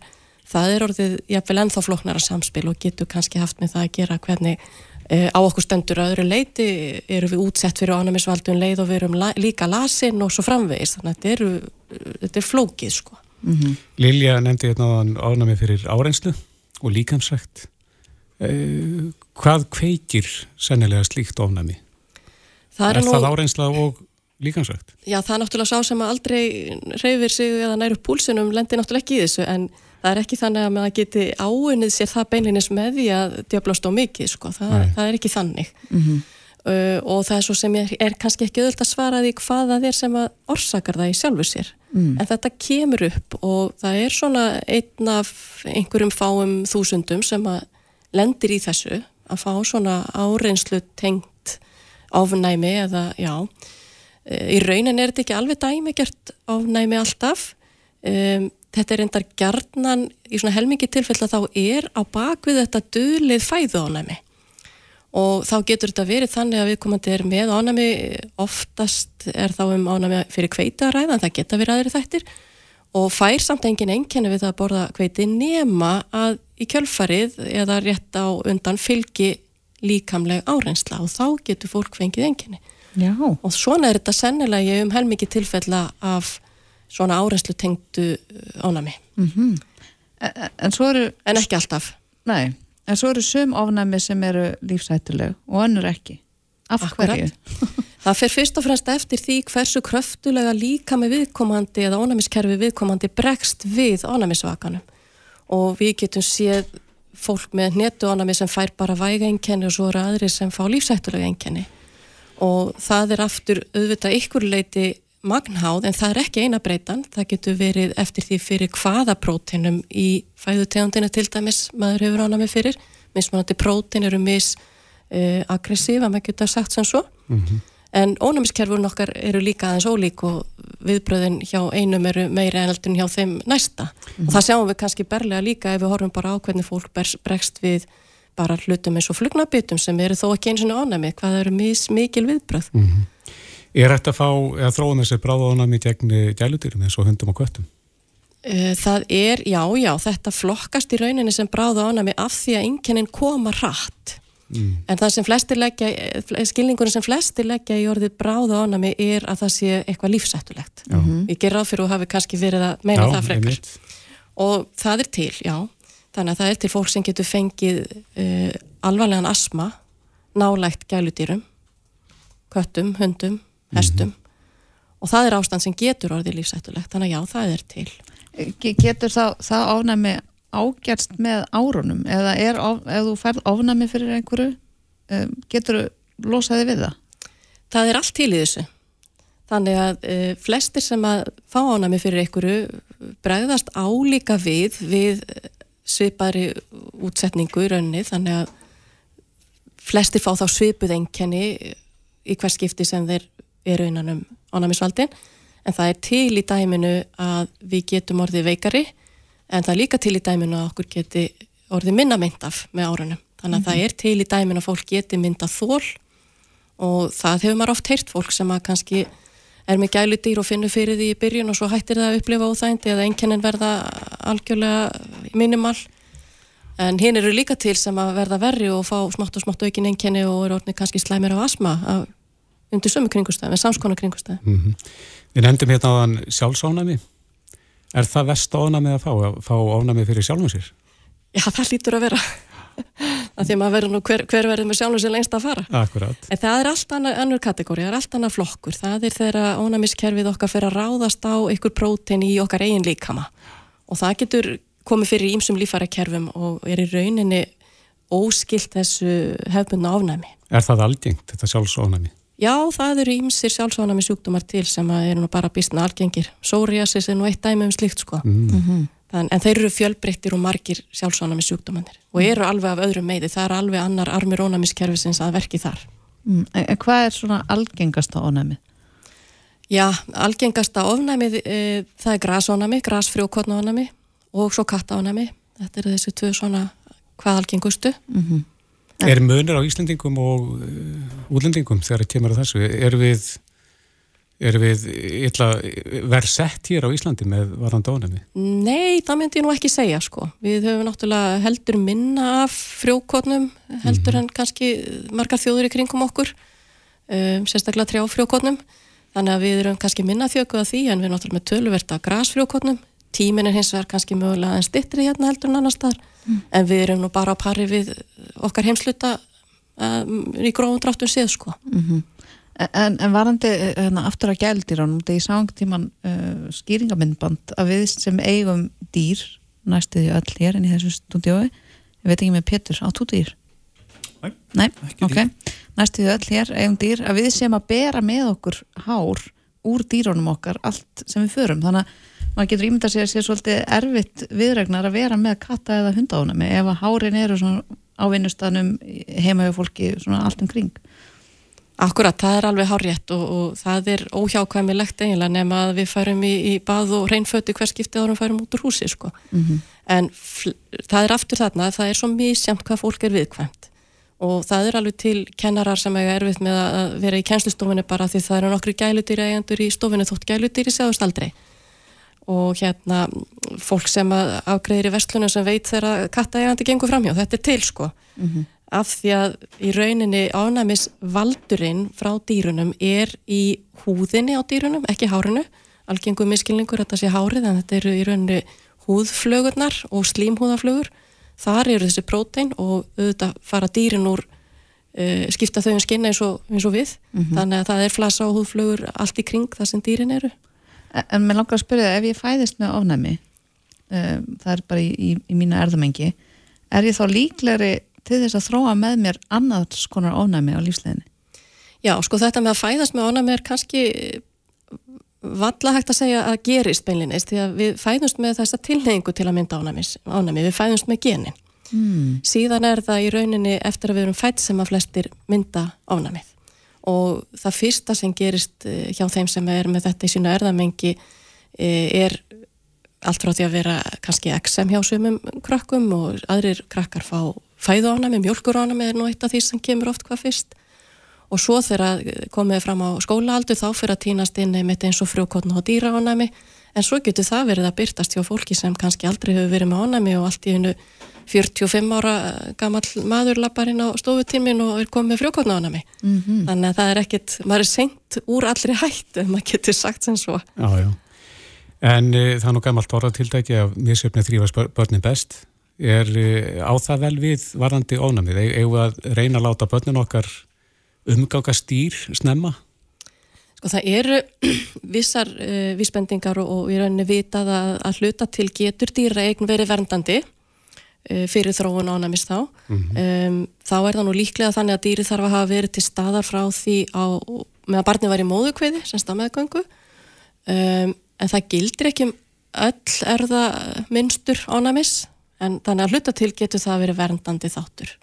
það er orðið jáfnvel ennþá floknara samspil og getur kannski haft með það að gera hvernig e, á okkur stendur að öðru leiti eru við útsett fyrir ánæmisvaldun leið og við erum la, líka lasin og svo framvegis þannig að þetta, eru, þetta er flókið sko. Mm -hmm. Lilja nefndi hérna ánæmi fyrir árenslu og líkansrækt e, hvað kveikir sennilega slíkt ánæmi? Það er, er nú... það árensla og líkansvægt? Já, það er náttúrulega sá sem aldrei reyfir sig eða næru púlsunum lendir náttúrulega ekki í þessu en það er ekki þannig að maður geti áunnið sér það beinlinis með því að djöblast á mikið, sko, það, það er ekki þannig mm -hmm. uh, og það er svo sem er, er kannski ekki öðvöld að svara því hvað það er sem að orsakar það í sjálfu sér mm. en þetta kemur upp og það er svona einn af einhverjum fáum þúsundum sem að lendir í þessu að fá svona áreinslu tengt áfunnæmi eða já. Í raunin er þetta ekki alveg dæmigert ánæmi alltaf. Um, þetta er endar gjarnan í svona helmingi tilfell að þá er á bakvið þetta dölið fæðu ánæmi og þá getur þetta verið þannig að viðkomandi er með ánæmi oftast er þá um ánæmi fyrir kveita að ræða en það geta verið aðri þættir og fær samt engin enginni við það að borða kveiti nema að í kjölfarið eða rétt á undan fylgi líkamleg árensla og þá getur fólk fengið enginni Já. og svona er þetta sennilega um helmikið tilfella af svona árenslu tengdu uh, ánami mm -hmm. en, en, eru, en ekki alltaf nei, en svo eru sum ánami sem eru lífsættuleg og önnur ekki af hverju? það fer fyrst og fremst eftir því hversu kröftulega líka með viðkomandi eða ánamiskerfi viðkomandi bregst við ánamisvakanum og við getum séð fólk með netu ánami sem fær bara væga enkenni og svo eru aðri sem fá lífsættulega enkenni og það er aftur auðvitað ykkur leiti magnháð en það er ekki eina breytan, það getur verið eftir því fyrir hvaða próteinum í fæðutegundinu til dæmis maður hefur með fyrir, mismunandi prótein eru mis uh, aggressív að maður geta sagt sem svo. Mm -hmm. En ónæmiskerfurinn okkar eru líka aðeins ólík og viðbröðin hjá einum eru meiri en eldun hjá þeim næsta mm og það sjáum við kannski berlega líka ef við horfum bara á hvernig fólk bregst við bara hlutum eins og flugnabitum sem eru þó ekki eins og ánæmi, hvað eru mikil viðbröð. Mm. Er þetta að fá, eða þróun þessi bráða ánæmi gegn gælutýrum eins og hundum og kvöttum? Eh, það er, já, já, þetta flokkast í rauninni sem bráða ánæmi af því að einkennin koma rætt. Mm. En það sem flestir leggja, eh, skilningunum sem flestir leggja í orðið bráða ánæmi er að það sé eitthvað lífsættulegt. Mm -hmm. Ég ger ráð fyrir að hafi kannski verið að meina já, það frekar. Og það er til, já. Þannig að það er til fólk sem getur fengið uh, alvarlegan asma nálægt gæludýrum, köttum, hundum, hestum mm -hmm. og það er ástand sem getur orðið lífsættulegt, þannig að já, það er til. Getur það, það ánæmi ágerst með árunum eða er, ef þú færð ánæmi fyrir einhverju, um, getur þú losaði við það? Það er allt til í þessu. Þannig að uh, flestir sem að fá ánæmi fyrir einhverju bregðast álíka við við svipari útsetningu í rauninni þannig að flestir fá þá svipuð enkenni í hvers skipti sem þeir eru innan um ánæmisvaldin en það er til í dæminu að við getum orðið veikari en það er líka til í dæminu að okkur geti orðið minna mynd af með árunum. Þannig að það er til í dæmin að fólk geti mynda þól og það hefur maður oft heyrt fólk sem að kannski er með gæludýr og finnur fyrir því í byrjun og svo hættir það að upplifa óþægindi eða einkennin verða algjörlega minimal en hinn eru líka til sem að verða verri og fá smátt og smátt aukin einkenni og eru orðinni kannski slæmir af asma af, undir sömu kringustæðum, en samskona kringustæðum Mm -hmm. Við nefndum hérna á þann sjálfsónami. Er það vest ónamið að fá, að fá ónamið fyrir sjálfum sér? Já, það lítur að vera því að maður verður nú hver, hver verður með sjálfum sér lengst að fara Akkurat. En það er allt annar, annur kategóri, það er allt annar flokkur. Það er þegar ónæmiskerfið okkar fyrir að ráðast á ykkur prótein í okkar eigin líkama. Og það getur komið fyrir ímsum lífærakerfum og er í rauninni óskilt þessu hefbundna ofnæmi. Er það algengt, þetta sjálfsónami? Já, það eru ímsir sjálfsónæmi sjúkdómar til sem eru nú bara býstna algengir. Psoriasis er nú eitt dæmi um slíkt sko. Mm. Þann, en þeir eru fjölbreyttir og margir sjálfsónæmi sjúkdómanir og eru alveg af öðrum meði. Það er alveg annar armur ónæmiskerfisins að verki þar. Mm, en hvað er svona algengasta ónæmið? Já, algengasta ofnæmið, e, það er grasónæmi, grasfrjókotnaónæmi og svo kattaónæmi. Þetta eru þessi tvö svona hvað algengustu. Mm Er munir á Íslendingum og uh, útlendingum þegar það kemur á þessu? Er við, er við verð sett hér á Íslandi með varandi ónæmi? Nei, það myndi ég nú ekki segja sko. Við höfum náttúrulega heldur minna af frjókotnum, heldur en kannski margar þjóður í kringum okkur, um, sérstaklega trjáfrjókotnum. Þannig að við erum kannski minna þjökuð af því en við erum náttúrulega með tölverta grasfrjókotnum. Tímin er hins vegar kannski mögulega en stittri hérna heldur en annar staðar. En við erum nú bara á pari við okkar heimsluta um, í grófum dráttum séð sko. En, en varandi hérna, aftur að gældiránum, þegar ég sá einhvern tíman uh, skýringamindband að við sem eigum dýr, næstuði öll hér en í þessu stúdiói, ég veit ekki með Pétur, á þú dýr? Nei, Nei, ekki ok. Næstuði öll hér eigum dýr, að við sem að bera með okkur hár úr dýrónum okkar allt sem við förum, þannig að maður getur ímyndað sér að sé svolítið erfitt viðregnar að vera með katta eða hundaónami ef að hárin eru svona á vinnustanum heima hjá fólki svona allt um kring. Akkurat, það er alveg hárétt og, og það er óhjákvæmilegt eiginlega nema að við færum í, í bað og reynföti hver skiptið árum færum út úr húsi sko. En fl- það er aftur þarna, það er svo misjamt hvað fólk er viðkvæmt og það er alveg til kennarar sem eiga erfitt með að vera í kennslustofunni bara því það eru nokkri gæludýri eigendur í stofunni þótt gæludýri séðust aldrei og hérna fólk sem afgreðir í vestlunum sem veit þegar katta eigandi gengur framhjá, þetta er til sko. Af því að í rauninni ánæmis valdurinn frá dýrunum er í húðinni á dýrunum, ekki hárinu. Algengum miskilningur þetta sé hárið en þetta eru í rauninni húðflögurnar og slímhúðaflögur. Þar eru þessi prótein og auðvitað fara dýrin úr uh, skipta þau um skinna eins og, eins og við. Þannig að það er flasa og húðflögur allt í kring það sem dýrin eru En, mér langar að spyrja það, ef ég fæðist með ofnæmi, um, það er bara í, í, í mína erðamengi, er ég þá líklegri til þess að þróa með mér annars konar ofnæmi á lífsleginni? Já, sko þetta með að fæðast með ánæmi er kannski valla hægt að segja að gerist beinlinnist því að við fæðumst með þessa tilneyingu til að mynda ánæmis, ánæmi, við fæðumst með genin. Mm. Síðan er það í rauninni eftir að við erum fætt sem að flestir mynda ánæmið og það fyrsta sem gerist eh, hjá þeim sem er með þetta í sínu erðamengi eh, er allt frá því að vera kannski XM hjá sumum krökkum og aðrir krakkar fá fæðu ánæmi, mjölkur ánæmi er nú eitt af því sem kemur oft hvað fyrst. Og svo þegar komið fram á skólaaldur þá fyrir að týnast inn einmitt eins og frjókotna og dýra ánæmi en svo getur það verið að byrtast hjá fólki sem kannski aldrei hefur verið með ánæmi og allt í hennu 45 ára gammal maður lappar inn á stofutímin og er komið með frjókotna ánæmi Mhm. þannig að það er ekkit, maður er seint úr allri hætt ef maður getur sagt sem svo Já, já. En uh, það er nú gammalt orðatildæki að misjöfni þrýfast börnin best. Er uh, á það vel við varandi ónamið? E Eigum við að reyna að láta börnin okkar umgáka stýr snemma? Sko það eru vissar uh, vísbendingar og, og í rauninni vitað að, að hluta til getur dýra eign verið verndandi fyrir þróun ánæmis þá. um, þá er það nú líklega þannig að dýri þarf að hafa verið til staðar frá því á, með að barni var í móðukveði, sem stamaðgöngu. Um, en það gildir ekki um öll erða minnstur ánæmis, en þannig að hluta til getur það verið verndandi þáttur.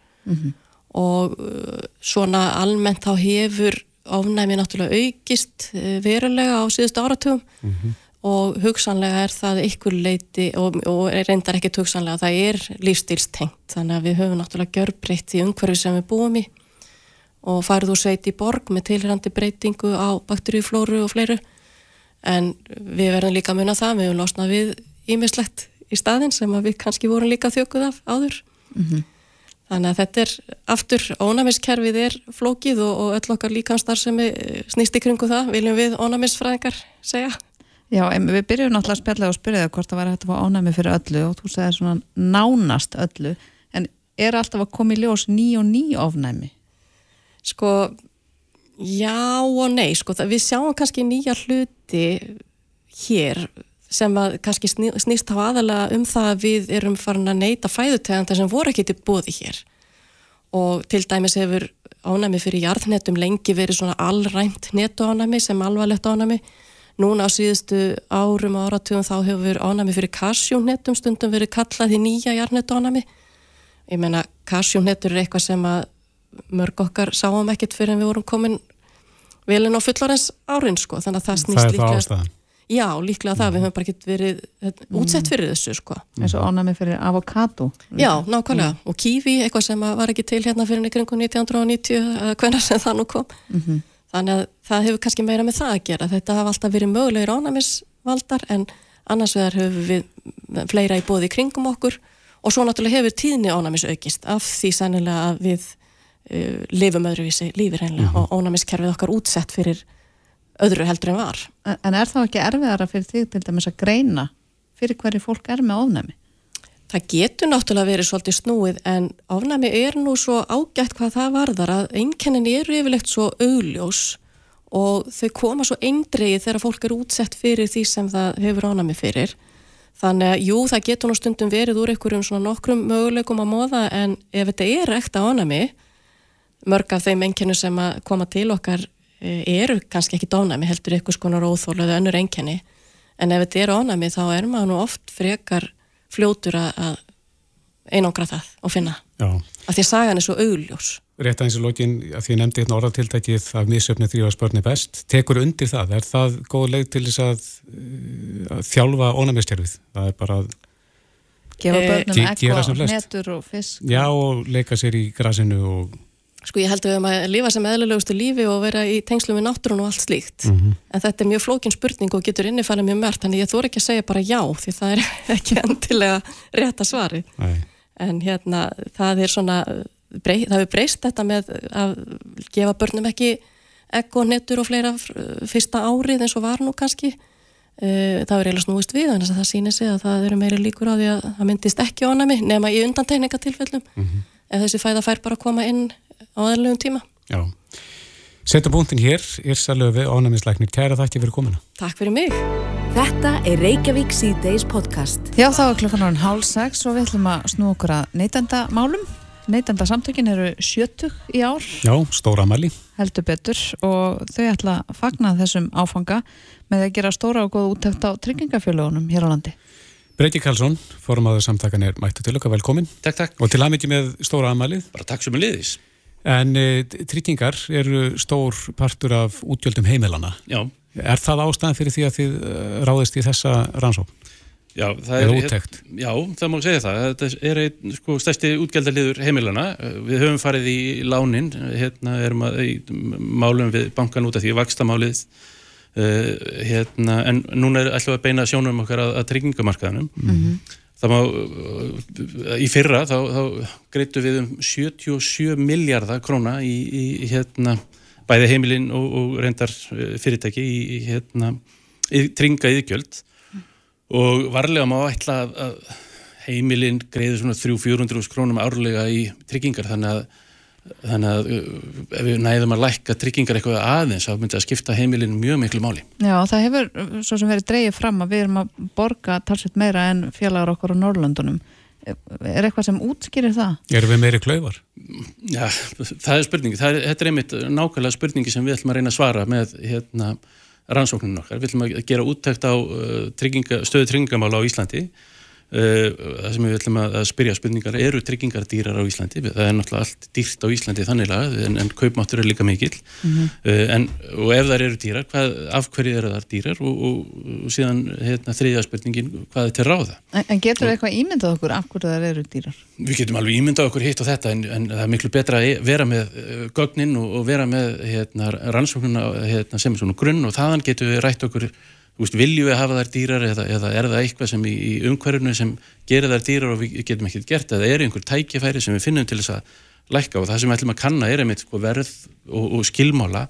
Og uh, svona almennt þá hefur ofnæmi náttúrulega aukist uh, verulega á síðustu áratugum og hugsanlega er það ykkur leiti og, og reyndar ekkert hugsanlega það er lífstílstengt. Þannig að við höfum náttúrulega gjörbreytt í umhverfi sem við búum í. Og farið úr sveit í borg með tilhærandi breytingu á bakteríuflóru og fleiru. En við verðum líka að muna það við höfum losnað við ímislegt í staðin sem við kannski vorum líka þjökuð af áður. Mm -hmm. þannig að þetta er aftur ónæmiskerfið er flókið og, og öll okkar líkanstar sem snýst í kringu það viljum við ónæmisfræðingar segja Já, við byrjum náttúrulega að spjalla og spyrja það hvort það var hægt að fá ónæmi fyrir öllu og þú segir svona nánast öllu. En er alltaf að koma í ljós ný og ný ofnæmi? Sko, já og nei. Sko, það, við sjáum kannski nýja hluti hér sem að kannski snýst á aðalega um það að við erum farin að neyta fæðuteganda sem voru ekki til bóði hér. Og til dæmis hefur ónæmi fyrir jarðnetum lengi verið svona allrænt netu ónæmi sem alvarlegt ónæmi Núna á síðustu árum og áratugum þá hefur ánami fyrir karsjónettum stundum verið kallað í nýja jarnettu ánami. Ég menna karsjónettur er eitthvað sem að mörg okkar sáum ekkert fyrir en við vorum komin velin á fullarins árin sko. Þannig að það snýst líklega... Það er það ástæðan? Já, líklega það. Við höfum bara ekkert verið mm. útsett fyrir þessu sko. Eins og ánami fyrir avokado? Já, nákvæmlega. Mm. Og kífi, eitthvað sem var ekki til hérna fyrir nekringu 1990, hvernig sem það nú kom. Mm -hmm. Þannig að það hefur kannski meira með það að gera. Þetta hafa alltaf verið mögulegir ánæmisvaldar en annars vegar hefur við fleira í bóði kringum okkur og svo náttúrulega hefur tíðni ánæmis aukist af því sannilega að við uh, lifum öðruvísi lífið reynilega mm -hmm. og ánæmiskerfið okkar útsett fyrir öðru heldur en var. En, er það ekki erfiðara fyrir því til dæmis að greina fyrir hverju fólk er með ofnæmi? Það getur náttúrulega verið svolítið snúið en ofnæmi er nú svo ágætt hvað það varðar að einkennin eru yfirlegt svo augljós og þau koma svo eindreið þegar fólk er útsett fyrir því sem það hefur ofnæmi fyrir. Þannig að jú, það getur nú stundum verið úr einhverjum svona nokkrum möguleikum að móða en ef þetta er ekta ofnæmi, mörg af þeim einkennu sem að koma til okkar eh, eru kannski ekki ofnæmi, heldur einhvers konar óþól eða önnur einkenni en ef þetta er ofnæmi þá er maður nú oft frekar fljótur að einangra það og finna. Já. að því að sagan er svo augljós. Rétt aðeins í lógin að því að nefndi hérna orðatiltækið af nýsöfni þrjóða spörni best tekur undir það, er það góð leið til þess að, að þjálfa ónæmistjörfið, það er bara að gefa börnum ekko, netur og fisk. Já og leika sér í grasinu og Sko ég held að við höfum að lifa sem eðlulegustu lífi og vera í tengslu við náttúrun og allt slíkt. Mm -hmm. en þetta er mjög flókin spurning og getur innifælið mjög mörgt þannig ég þór ekki að segja bara já því það er ekki endilega rétt að svari Nei. En hérna það er svona brey, það er breyst þetta með að gefa börnum ekki egg og netur og fleira fyrsta árið eins og var nú kannski eh, það er eiginlega snúist við þannig að það sýnir sig að það eru meiri líkur á því að það myndist ekki ánami nema í undantegningatilfellum mm -hmm. en þessi fæða fær bara að koma inn á aðlugum tíma. Já. Setja búntin hér, Irsa Löfi, ánæmisleiknir. Kæra þakki fyrir komina. Takk fyrir mig. Þetta er Reykjavík C-Days podcast. Já, þá er klokkan hálf sex og við ætlum að snú okkur að neytenda málum. Neytenda samtökin eru sjötug í ár. Já, stóra mæli. Heldur betur og þau ætla að fagna þessum áfanga með að gera stóra og góð úttækt á tryggingafjölugunum hér á landi. Breyti Karlsson, formadur samtakan er mættu til okkar, velkomin. Takk, takk. Og til aðmyndi með stóra aðmælið. Bara takk sem er liðis. En e, tryggingar eru stór partur af útgjöldum heimilana. Já. Er það ástæðan fyrir því að þið eh, ráðist í þessa rannsók? Já, það er úttækt. Já, það má segja það. Þetta er einn sko, stærsti útgjaldaliður heimilana. Við höfum farið í lánin, hérna erum að í málum við bankan út af því vakstamálið uh, hérna, en núna er alltaf að beina sjónum okkar að, að tryggingamarkaðanum. Mm -hmm. Það má, í fyrra þá, þá greitu við um 77 miljardar króna í, í hérna, bæði heimilinn og, og reyndar eh, fyrirtæki í, í hérna, tringa yðgjöld og varlega má ætla að heimilinn greiði svona 300-400 krónum árlega í tryggingar þannig að þannig að uh, ef við næðum að lækka tryggingar eitthvað aðeins þá myndi að skipta heimilinu mjög miklu máli. Já, það hefur svo sem verið dreyið fram að við erum að borga talsveit meira en félagar okkur á Norrlöndunum. Er eitthvað sem útskýrir það? Erum við meiri klauvar? Já, það er spurningi. Það er, þetta er einmitt nákvæmlega spurningi sem við ætlum að reyna að svara með hérna, rannsóknunum okkar. Við ætlum að gera úttækt á uh, trygginga, stöðu tryggingamála á Íslandi Uh, það sem við ætlum að, að spyrja spurningar eru tryggingar dýrar á Íslandi það er náttúrulega allt dýrt á Íslandi þannig en, en kaupmáttur er líka mikill mm -hmm. en, og ef það eru dýrar hvað, af hverju eru það dýrar og, og, og síðan hérna, þriðja spurningin hvað er til ráða En, en getur við eitthvað ímyndað okkur af hverju það eru dýrar? Við getum alveg ímyndað okkur hitt og þetta en, en það er miklu betra að vera með uh, gögnin og, og vera með hérna, rannsóknuna hérna, sem er svona grunn og þaðan getum við rætt okkur Veist, viljum við hafa þær dýrar eða, eða er það eitthvað sem í, í umhverfunu sem gerir þær dýrar og við getum ekkert gert? Eða er einhver tækifæri sem við finnum til þess að lækka? Og það sem við ætlum að kanna er einmitt sko, verð og, og skilmála.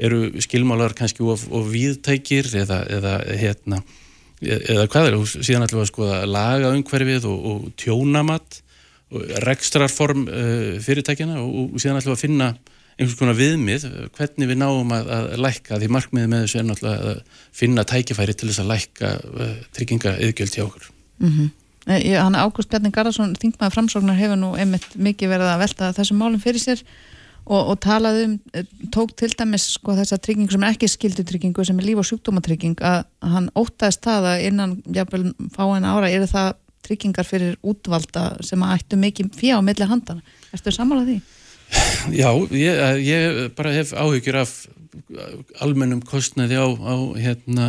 Eru skilmálar kannski of, of viðtækir eða, eða, hérna, eða hvað er síðan ætlum við að skoða laga umhverfið og, og tjónamatt og rekstrarform uh, fyrirtækjana og, og síðan ætlum við að finna einhvers konar viðmið, hvernig við náum að, að lækka, því markmiði með þessu er náttúrulega að finna tækifæri til þess að lækka uh, trygginga yðgjöld hjá okkur. Mm -hmm. Hann Ágúst Bjarni Garðarsson, þingmaður framsóknar hefur nú einmitt mikið verið að velta þessum málum fyrir sér og, og talaði um, eh, tók til dæmis sko þessa tryggingu sem er ekki skildutryggingu sem er líf- og sjúkdómatrygging að hann ótaðist það að innan jáfnvel fáin ára eru það tryggingar fyrir útvalda sem að ættu mikið fjá millir handana. Erstu sammálað því? Já, ég, ég bara hef áhyggjur af almennum kostnaði á, á, hérna,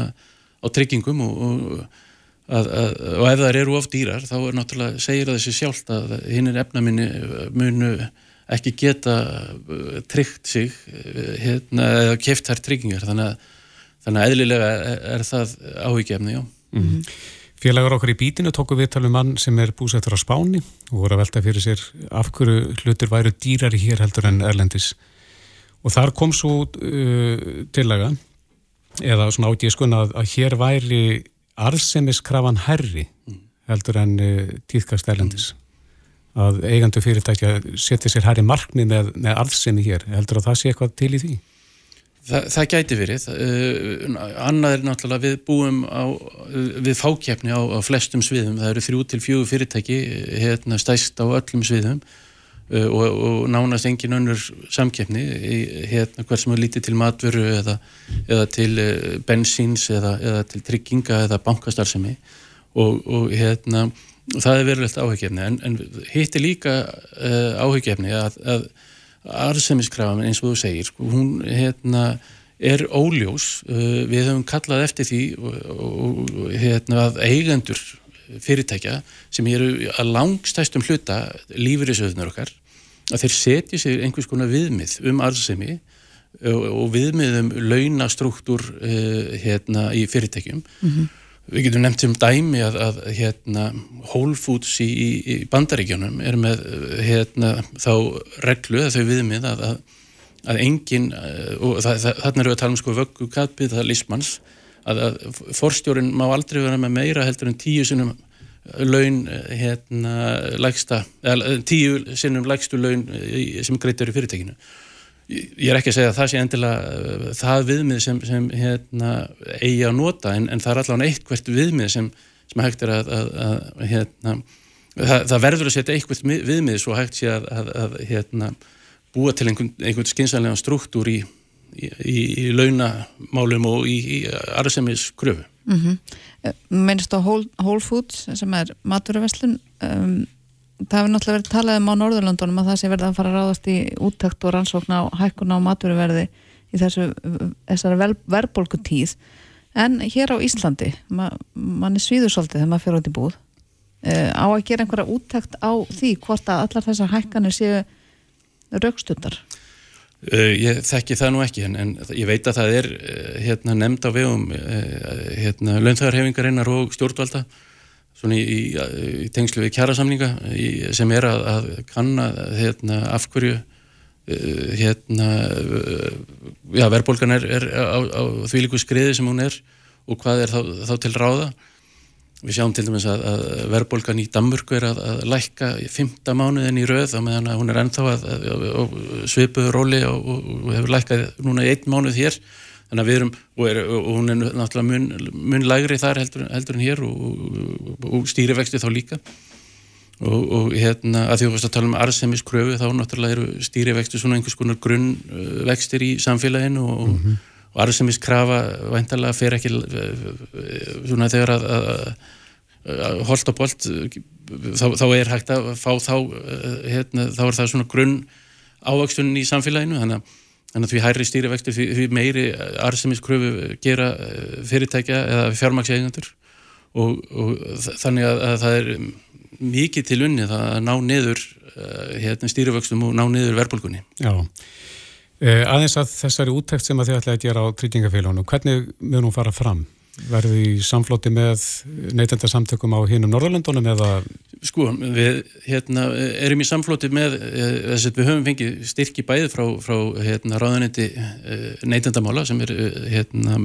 á tryggingum og, og, að, að, og ef það eru of dýrar þá er náttúrulega, segir það þessi sjálft að hinn er efnaminni munu ekki geta uh, tryggt sig hérna, eða keft þær tryggingar þannig að, þannig að eðlilega er það áhyggjefni, já. Mm -hmm. Félagar okkur í bítinu tóku viðtalum mann sem er búsettur á Spáni og voru að velta fyrir sér af hverju hlutur væru dýrari hér heldur en Erlendis. Og þar kom svo uh, tillaga eða svona átískun að, að hér væri arðsemiskrafan herri heldur en uh, tíðkast Erlendis. Að eigandu fyrirtækja setja sér herri markni með, með arðsemi hér. Heldur að það sé eitthvað til í því? Það, það gæti verið. Uh, annað er náttúrulega við búum á, við fákjefni á, á flestum sviðum. Það eru þrjú til fjögur fyrirtæki hérna stæst á öllum sviðum uh, og, og nánast engin önnur samkjefni hérna hver sem er lítið til matvöru eða, eða til bensíns eða, eða til trygginga eða bankastarðsemi og, og hérna það er verulegt áhugjefni en, en hitt er líka uh, áhugjefni að, að arðsemiskrafan eins og þú segir sko, hún hérna, er óljós uh, við höfum kallað eftir því hérna, að eigendur fyrirtækja sem eru að langstæstum hluta lífyrirsöðunar okkar að þeir setja sér einhvers konar viðmið um arðsemi og, og viðmið um launastruktúr uh, hérna, í fyrirtækjum mm -hmm. Við getum nefnt um dæmi að, að hérna, Whole Foods í, í bandaríkjónum er með hérna, þá reglu, þau viðmið að, að, að engin, og þarna eru við að tala um sko vöggu katbið, það er lísmanns, að forstjórin má aldrei vera með meira heldur en tíu sinnum laun hérna, lægsta, tíu sinnum lægstu laun sem greitur í fyrirtekinu ég er ekki að segja að það sé endilega uh, það viðmið sem, sem hérna, eigi að nota en, en það er allavega eitthvað viðmið sem, sem hægt er að, að, að hérna, það, það verður að setja eitthvað viðmið svo hægt sé að, að hérna, búa til einhvern, einhvern skynsælega struktúr í, í, í, í launamálum og í, arðsemis gröfu mm -hmm. Mennist á Whole, Whole Foods sem er maturverslun um það hefur náttúrulega verið talað um á Norðurlandunum að það sé verið að fara að ráðast í úttækt og rannsókna á hækkuna á matveruverði í þessu, þessari ver, verbolgu tíð en hér á Íslandi ma, mann er svíðursaldið þegar maður fyrir út í búð. Uh, á að gera einhverja úttækt á því hvort að allar þessar hækkanir séu raukstundar uh, Ég þekki það nú ekki en, en ég veit að það er uh, hérna, nefnd á vegum hérna, launþægarhefingarinnar og stjórnvalda svona í, í, í tengslu við kjærasamninga sem er að, að kanna hérna, af hverju uh, hérna uh, já, verðbólgan er, er á, á því líku skriði sem hún er og hvað er þá, þá til ráða. Við sjáum til dæmis að, að verðbólgan í Danmurku er að, að lækka fymta mánuðin í rauð og meðan hún er ennþá að svipuðu róli og, og, og hefur lækkað núna í einn mánuð hér þannig að við erum, og, er, og hún er náttúrulega mun, mun lægri þar heldur, heldur en hér og, og stýrivexti þá líka og hérna að því að þú veist að tala um arsemiskröfu þá náttúrulega eru stýrivexti svona einhvers konar grunnvextir í samfélaginu og, mm -hmm. og arsemiskrafa væntalega fer ekki svona þegar að, að hold og bolt þá, þá er hægt að fá þá hérna, þá er það svona grunn ávöxtun í samfélaginu þannig að, þannig að því hærri stýrivextur því, því meiri arsemiskröfu gera fyrirtækja eða fjármakseigandur og, og þannig að, að það er mikið til unni að ná niður hérna, stýrivöxtum og ná niður verbulgunni Já. Eh, aðeins að þessari úttækt sem að þið ætlaði að gera á tryggingafélagunum, hvernig mun hún fara fram? Verður því samflóti með neytendarsamtökum á hinnum Norðurlöndunum eða? Sko, við hérna, erum í samflóti með þess að við höfum fengið styrki bæði frá, frá hérna, ráðanetti eh, neytendamála sem er eh, hérna,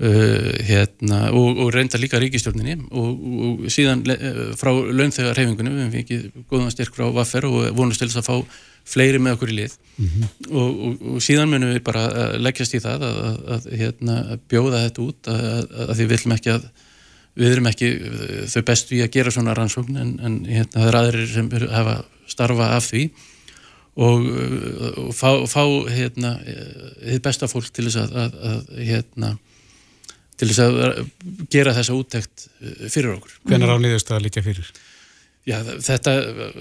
hérna, og, og reynda líka ríkistjórninni og, og síðan frá launþegar hefingunum, við fikið góðan styrk frá Vaffer og vonast til þess að fá fleiri með okkur í lið mm -hmm. og, og síðan munum við bara leggjast í það að, að, að hérna, bjóða þetta út að, að því við viljum ekki að við erum ekki þau bestu í að gera svona rannsókn en, en hérna, það er aðrir sem hafa starfa af því og fá, fá hérna, þið besta fólk til þess að hérna til þess að gera þessa úttekt eh, fyrir okkur. Hvernig ráðniðist það að líka fyrir? Já, þetta,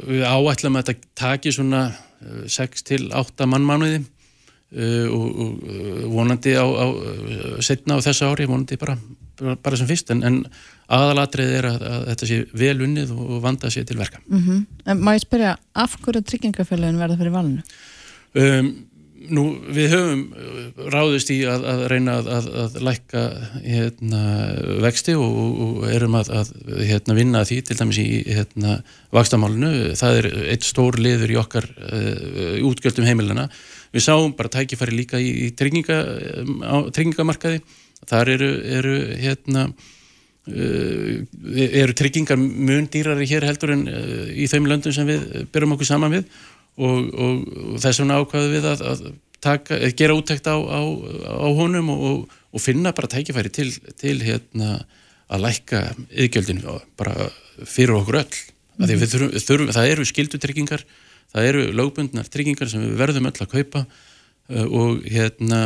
við áætlum að þetta taki svona 6 eh, til 8 mannmánuði uh, og, og vonandi á, á setna á þessa ári, vonandi bara, bara sem fyrst, en, en aðalatrið er að, að þetta sé vel unnið og vanda sé til verka. Mm -hmm. Má ég spyrja, af hverju tryggingafélagin verða fyrir valinu? Um, Nú, við höfum uh, ráðist í að, að reyna að, að, að lækka hérna, vexti og, og erum að hérna, vinna því til dæmis í hérna, vakstamálinu. Það er eitt stór liður í okkar uh, útgjöldum heimilina. Við sáum bara tækifæri líka í, í trygginga, á tryggingamarkaði. Þar eru, eru, hérna, uh, eru tryggingar mun dýrari hér heldur en uh, í þeim löndum sem við byrjum okkur saman við og, og, og þess vegna ákvaðu við að, að taka, gera úttækt á, á, á honum og, og finna bara tækifæri til, til hérna, að lækka yðgjöldinu bara fyrir okkur öll mm -hmm. þurfum, þurfum, það eru skildutryggingar það eru lögbundnar tryggingar sem við verðum öll að kaupa uh, og hérna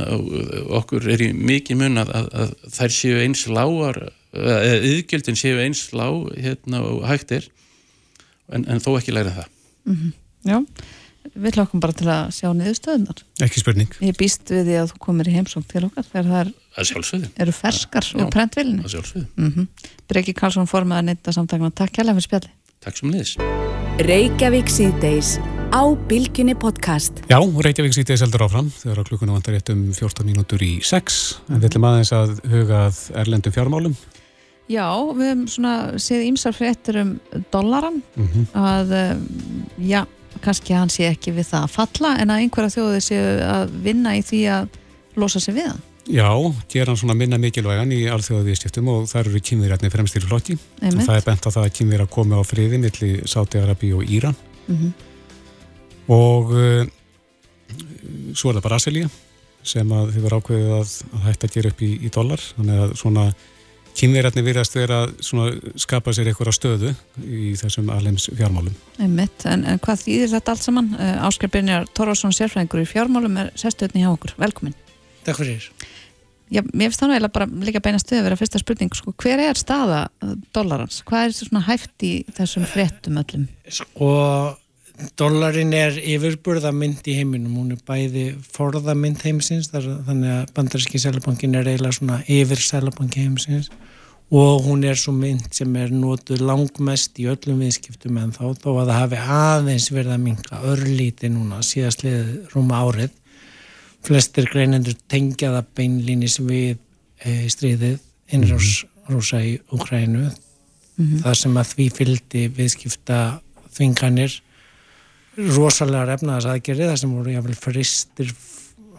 okkur er í mikið mun að, að, að þær séu eins lágar eða yðgjöldin séu eins lá hérna og hægt er en, en þó ekki læra það mm -hmm. Já við hlokkum bara til að sjá niðurstöðunar ekki spurning. Ég býst við því að þú komir í heimsók til okkar þegar það er, eru ferskar og prentvillinni mm -hmm. Breki Karlsson neitt að samtakna takk hjálpa fyrir spjalli takk sem niðurs Reykjavík síðdeis á Bilginni podcast. Já, Reykjavík síðdeis heldur áfram þegar klukkuna vantar rétt um 14 mínútur í 6 en við ætlum aðeins að hugað erlendum fjármálum. Já, við hefum svona séð ímsar fréttir um dollaran mm -hmm. að, eh, já kannski hann sé ekki við það að falla en að einhverja þjóði séu að vinna í því að losa sig við hann. Já, ger hann svona minna mikilvægan í alþjóðu viðstiftum og það eru kynverjarnir fremstir flotti. Það er bent á það að kynverjar komi á friði millir Sáti-Arabi og Íran mm -hmm. og uh, svo er það Brasilia sem að þið var ákveðið að, að hætta að gera upp í, í dólar þannig að svona kynverjarnir virðast vera að skapa sér eitthvað stöðu í þessum alheims fjármálum. Einmitt, en, en hvað þýðir þetta allt saman? Eh, Áskar Brynjar Torvarsson, sérfræðingur í fjármálum, er sérstöðni hjá okkur. Velkomin. Takk fyrir. Já, mér finnst þannig að bara líka beina stöðu að vera fyrsta spurning. Sko, hver er staða dollarans? Hvað er svona hæft í þessum fréttum öllum? Sko, Dollarin er yfirburðamynd í heiminum, hún er bæði forðamynd heimsins, þannig að bandaríski sælabankin er eiginlega svona yfir sælabanki heimsins og hún er svo mynd sem er nótuð langmest í öllum viðskiptum en þá, þó að það hafi aðeins verið að minka örlíti núna síðast liðið rúma árið. Flestir greinendur tengja það beinlýnis við e, stríðið innrós rúsa í Ukrænu, mm -hmm. það sem að því fylgdi viðskipta þvinganir rosalega efnaðas aðgerið þar sem voru jáfnvel fristir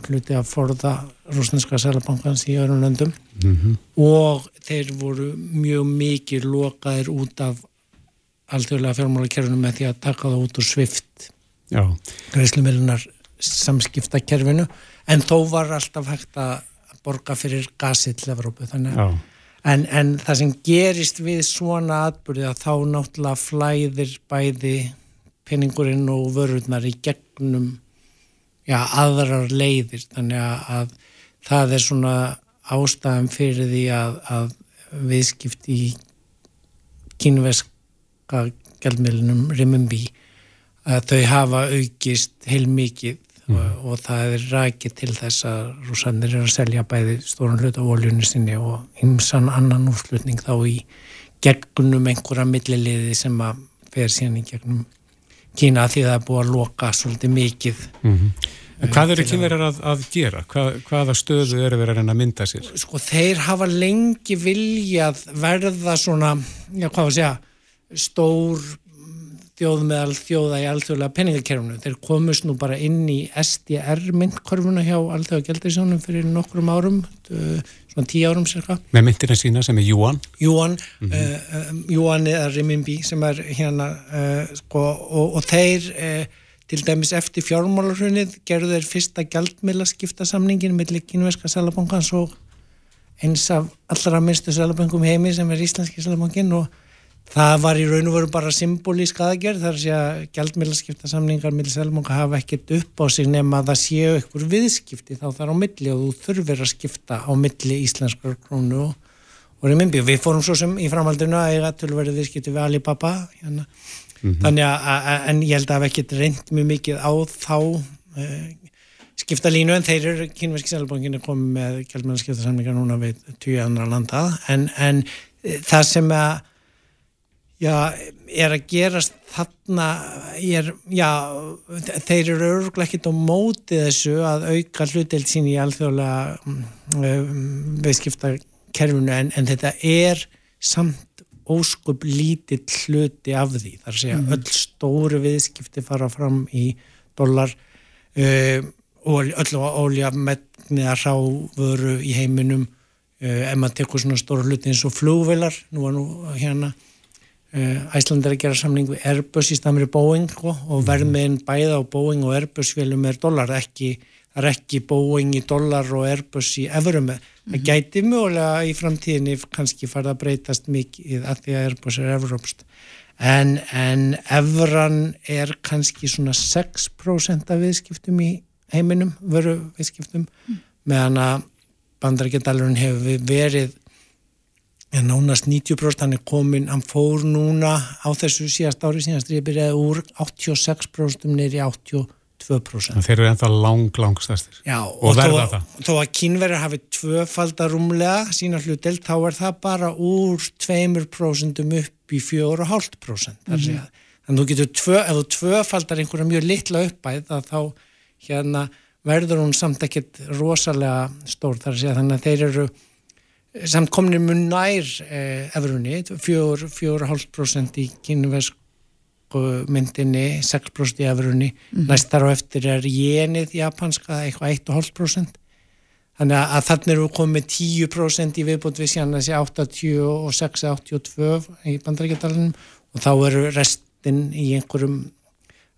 hluti að forða rúsneska selabankans í öðrum löndum. Mm -hmm. og þeir voru mjög mikið lokaðir út af alþjóðlega fjármálakerfinu með því að taka það út úr svift greiðslumilunar samskiptakerfinu. En þó var alltaf hægt að borga fyrir gasi til Evrópu en, en það sem gerist við svona atbyrði að þá náttúrulega flæðir bæði peningurinn og vörurnar í gegnum já, aðrar leiðir þannig að það er svona ástæðan fyrir því að, að viðskipt í kínveska gældmiðlunum Rimimbi að þau hafa aukist heil mikið mm. og, og það er rækið til þess að rúsanir er að selja bæði stórun hlut á oljunni sinni og ymsan annan úrslutning þá í gegnum einhverja milliliði sem að fer síðan í gegnum Kína því það er búið að loka svolítið mikið mm -hmm. Hvað eru kynverjar að, að gera? Hvað, hvaða stöðu eru verið að mynda sér? Sko þeir hafa lengi viljað verða svona, já hvað að segja, stór þjóð meðal þjóða í alþjóðlega peningakerfunu. Þeir komust nú bara inn í SDR myndkorfuna hjá alþjóða gældarísjónum fyrir nokkrum árum, svona tíu árum cirka. Með myndina sína sem er Yuan? Yuan, mm -hmm. uh, Yuan eða Renminbi sem er hérna, uh, sko, og, og þeir... Uh, Til dæmis eftir fjármálarhunnið gerðu þeir fyrsta gældmiðla skiptasamningin millir kynverska selabankans og eins af allra minnstu selabangum heimi sem er íslenski selabangin og það var í raun og veru bara symbolísk aðgerð þar sé að gældmiðla skiptasamningar millir selabanka hafa ekkert upp á sig nema að það séu ykkur viðskipti þá þar á milli og þú þurfir að skipta á milli íslenskar krónu og, og við fórum svo sem í framhaldinu að eiga tölverið viðskipti við Alibaba hérna. Mm -hmm. Þannig að, en ég held að hef ekkert reynd mjög mikið á þá uh, skipta línu en þeir eru, kynverski selbankin er komið með kjálfmennskiptarsamlingar núna við tíu andra landa. En, en uh, það sem að já, er að gerast þarna er, já, þeir eru örgulega ekkit á móti þessu að auka hlutdelt sín í alþjóðlega um, viðskiptarkerfunu en, en þetta er samt óskup lítill hluti af því þar sé að mm. öll stóru viðskipti fara fram í dólar uh, og öll ólja metniða ráfuru í heiminum uh, ef maður tekur svona stóru hluti eins og flugvelar nú var nú hérna Æsland er að gera samling við Airbus í stamri Boeing sko, og mhm. verðmiðin bæða á Boeing og Airbus velum er dólar ekki er ekki Boeing í dólar og Airbus í eurum með Það mhm. gæti mjögulega í framtíðinni kannski farið að breytast mikið að því að Airbus er Evrópst en, en Evran er kannski svona 6% af viðskiptum í heiminum, veru viðskiptum mm. meðan að bandarækjadalurinn hefur verið en nánast 90% hann er komin, hann fór núna á þessu síðast ári síðast ég byrjaði úr 86% neyri 80% 2%. Þeir eru ennþá lang, lang stærstir Já, og, og verða það. Þó að kynverðar hafi tvöfaldarumlega sína hlutdelt, þá er það bara úr 2% upp í 4,5%. Mm -hmm. Þannig að þú getur, tvö, ef þú tvöfaldar einhverja mjög litla uppæð, þá hérna, verður hún samt ekkit rosalega stór þar að segja, þannig að þeir eru samt kominir mun nær eh, efruðni, 4,5% í kynverðsk myndinni 6% í efruðni mm næstar og eftir er jenið japanska eitthvað 1,5% þannig að þannig erum við komið 10% í viðbútt við síðan þessi 86-82 í bandaríkjadalunum og þá eru restin í einhverjum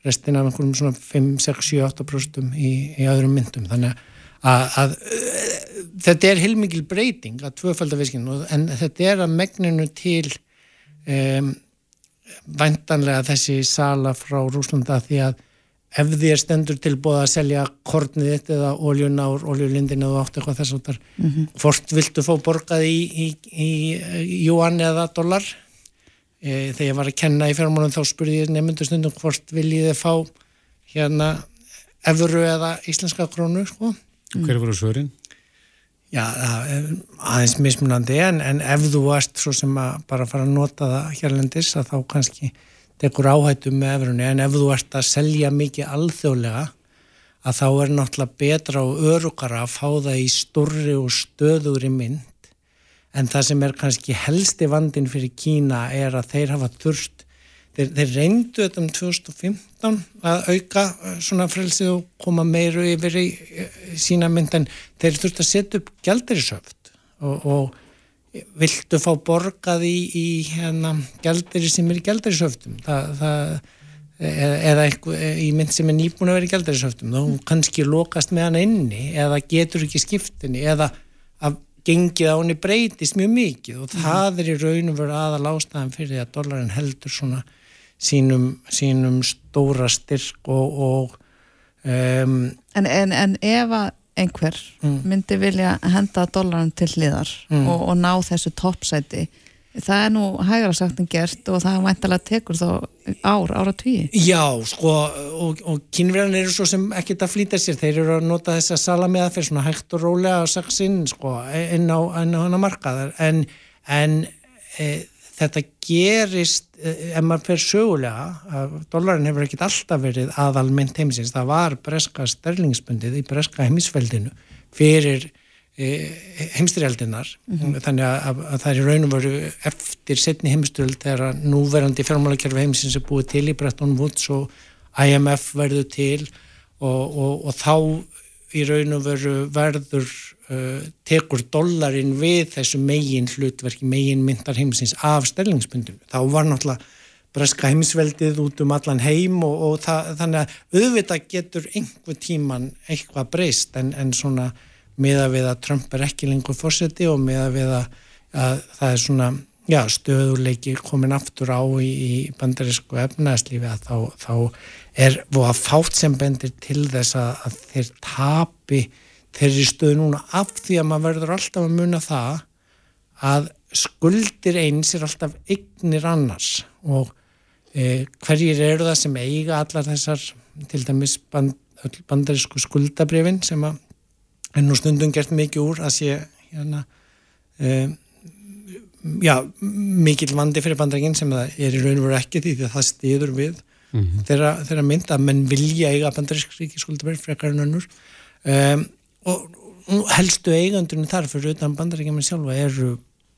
restin af einhverjum svona 5-6-7-8% í, í öðrum myndum. Þannig að, að, þetta er heilmikil breyting að tvöfaldafiskinu en þetta er að megninu til um, væntanlega þessi sala frá Rúslanda því að ef því er stendur tilbúið að selja kornið þitt eða oljuna úr oljulindin eða átt eitthvað þess að mm -hmm. hvort viltu fá borgað í júan eða dólar e, þegar ég var að kenna í fjármálum þá spurði ég nefndu stundum hvort viljið þið fá hérna efuru eða íslenska krónu sko. Hver voru svörin? Já, aðeins mismunandi en, en ef þú varst svo sem að bara fara að nota það hérlendis að þá kannski tekur áhættu með efrunni en ef þú ert að selja mikið alþjóðlega að þá er náttúrulega betra og örugara að fá það í stórri og stöðuri mynd en það sem er kannski helsti vandin fyrir Kína er að þeir hafa þurft Þeir, þeir reyndu þetta um 2015 að auka uh, svona frelsið og koma meiru yfir í, sína mynd en þeir þurftu að setja upp gældirisöft og, og viltu fá borgað í, í hérna, gældiri sem er í gældirisöftum eða eitthvað, í mynd sem er nýbúin að vera í gældirisöftum þá kannski lokast með hann inni eða getur ekki skiptinni eða að gengið á henni breytist mjög mikið og það er í raunum verið aðal ástæðan fyrir því að dollarin heldur svona sínum, sínum stóra styrk og, og um, en, en, en ef að einhver mm. myndi vilja henda dólarum til hliðar mm. og, og ná þessu toppsæti það er nú hægra sagt en gert og það mæntalega tekur þá ár, ára tví Já, sko, og, og kynverðan eru svo sem ekkert að flýta sér, þeir eru að nota þessa salamiða fyrir svona hægt og rólega og saksinn, sko, inn á hana markaðar, en, en e, þetta gerist e, ef maður fer sögulega dólarin hefur ekkert alltaf verið aðalmynd heimisins, það var breska sterlingsbundið í breska heimisveldinu fyrir E, heimstyrjaldinar mm -hmm. þannig að, að það er raun og veru eftir setni heimstyrjald þegar núverandi fjármálakerfi heimsins er búið til í Bretton Woods og IMF verður til og, og, og þá í raun og veru verður tekur dollarin við þessu megin hlutverki, megin myndar heimsins af sterlingspundinu. Þá var náttúrulega breska heimsveldið út um allan heim og, og það, þannig að auðvitað getur einhver tíman eitthvað breyst en, en svona miða við að Trump er ekki lengur fórseti og miða við að, að það er svona já, stöðuleiki komin aftur á í, í bandarísku efnæðslífi að þá, þá er fátt sem bendir til þess að, að þeir tapi þeirri stöðu núna af því að maður verður alltaf að muna það að skuldir eins er alltaf eignir annars og e, hverjir eru það sem eiga allar þessar til dæmis band, bandarísku skuldabrifin sem að en nú stundum gert mikið úr að sé hérna um, já, mikil vandi fyrir bandrækinn sem það er í raun og veru ekki því að það stýður við mm -hmm. þeirra, þeirra mynd að menn vilja eiga bandrækskríki skuldaberð frekar en önnur um, og helstu eigandunum þar fyrir utan bandrækinn sjálfa eru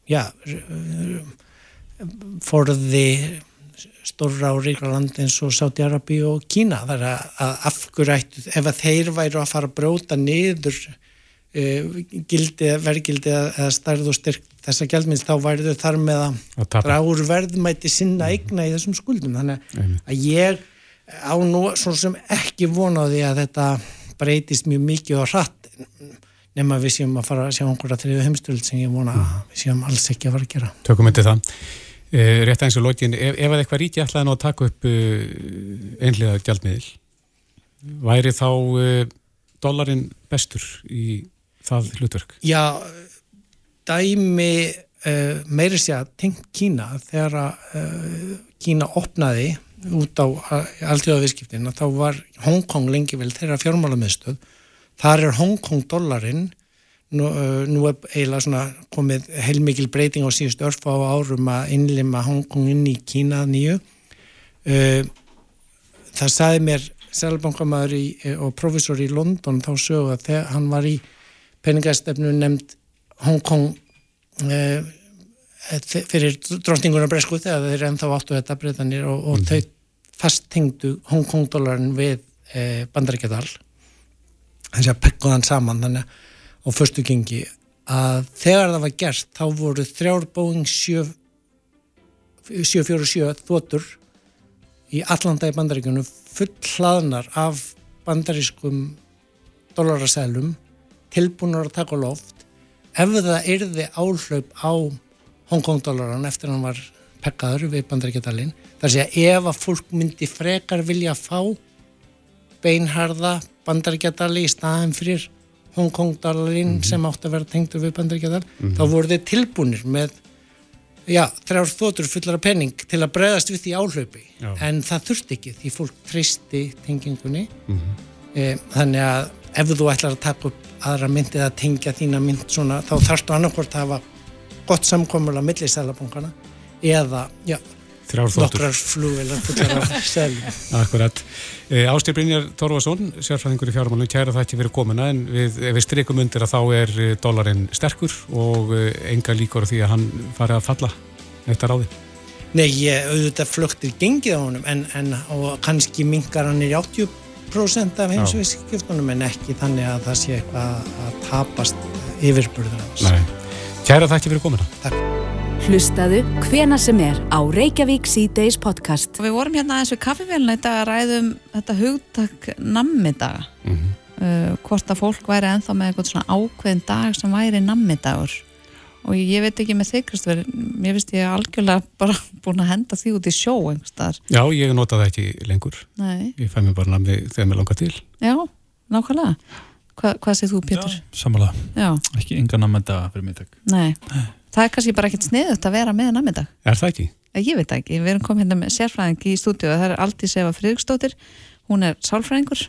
já forði stórra og ríkra land eins og Sáti-Arabi og Kína. Þar að afgurættu ef að þeir væru að fara að bróta niður Eh, gildi, verðgildi eða stærð og styrk þessa gældminns þá væri þau þar með að, dragur verðmæti sinna mhm. eigna í þessum skuldum. Þannig að ég á nú svo sem ekki vonaði að þetta breytist mjög mikið og hratt nema við séum að fara að sjá einhverja þriðu heimstöld sem ég vona að við séum alls ekki að fara að gera. Tökum myndi það. Eh, Rétt eins og lókin, ef, ef eitthvað ríti ætlaði nú að taka upp uh, einlega gældmiðil væri þá uh, dollarin bestur í það hlutverk? Já, dæmi meiri sé að tengt Kína þegar að Kína opnaði út á alltjóðavískiptin þá var Hongkong lengi vel þeirra fjármálamöðstöð þar er Hongkong dollarinn. Nú, nú er eiginlega komið heilmikil breyting á síðust örfa á árum að innlima Hongkong inn í Kína nýju. Það sagði mér selbankamæður og profesor í London þá sögu að þegar hann var í peningastefnu nefnd Hongkong eh, fyrir drostingunar bresku þegar þeir ennþá áttu þetta breytanir og, og mm. þau fasthengdu Hongkong dólarin við eh, bandaríkjadal þannig að pekkuðan saman þannig á förstu gengi að þegar það var gert þá voru þrjár Boeing 747 þotur í allanda í bandaríkjunum full hlaðnar af bandarískum dólarasælum tilbúinur að taka loft. Ef það yrði áhlaup á Hongkong-dólaran eftir hann var pekkaður við bandaríkjadalinn þar sé að ef að fólk myndi frekar vilja fá beinharða bandaríkjadali í staðin fyrir Hongkong-dalarinn mm -hmm. sem átt að vera tengtu við bandaríkjadal mm -hmm. þá voru þeir tilbúinir með já, þrjár þótur fullara penning til að bregðast við því áhlaupi já. en það þurfti ekki því fólk tristi tengingunni mm -hmm. e, þannig að ef þú ætlar að taka upp aðra myndið að tengja þína mynd svona, þá þarfstu annarkort að hafa gott samkomur á millisælabungana eða, já, nokkrar selju. Akkurat. Eh, Ástýr Brynjar Þorvarsson, sérfræðingur í fjármánu, kæra það ekki verið komina en við, við strykum undir að þá er eh, dólarinn sterkur og e, enga líkur því að hann fari að falla neitt að ráði. Nei, ég auðvitað flöktir gengið á honum en, en kannski mingar hann í 80 10% af heimsvískjöftunum en ekki þannig að það sé eitthvað að tapast yfirburður Kæra þakki fyrir komina Takk Hlustaðu hvena sem er á Reykjavík C-Days podcast. Við vorum hérna aðeins við kaffivélina í dag að ræðum þetta hugtak nammidaga. Mm -hmm. uh, hvort að fólk væri enþá með eitthvað svona ákveðin dag sem væri nammidagur. Og ég veit ekki með þig Kristofur ég veist ég algjörlega bara búin að henda því út í sjó einhverstaðar Já, ég nota það ekki lengur. Nei. ég fæ mér bara namni þegar mér langar til. Já, nákvæmlega. Hva, Hvað segð þú Pétur? Já, samanlega, ekki yngan namnda fyrir mig takk. Nei, það er kannski bara ekkert sniðut að vera með nammidag. Er það ekki? Ég veit ekki, við erum komið hérna með sérfræðing í stúdíu og það er Aldís Eva Friðriksdóttir, hún er sálfræðingur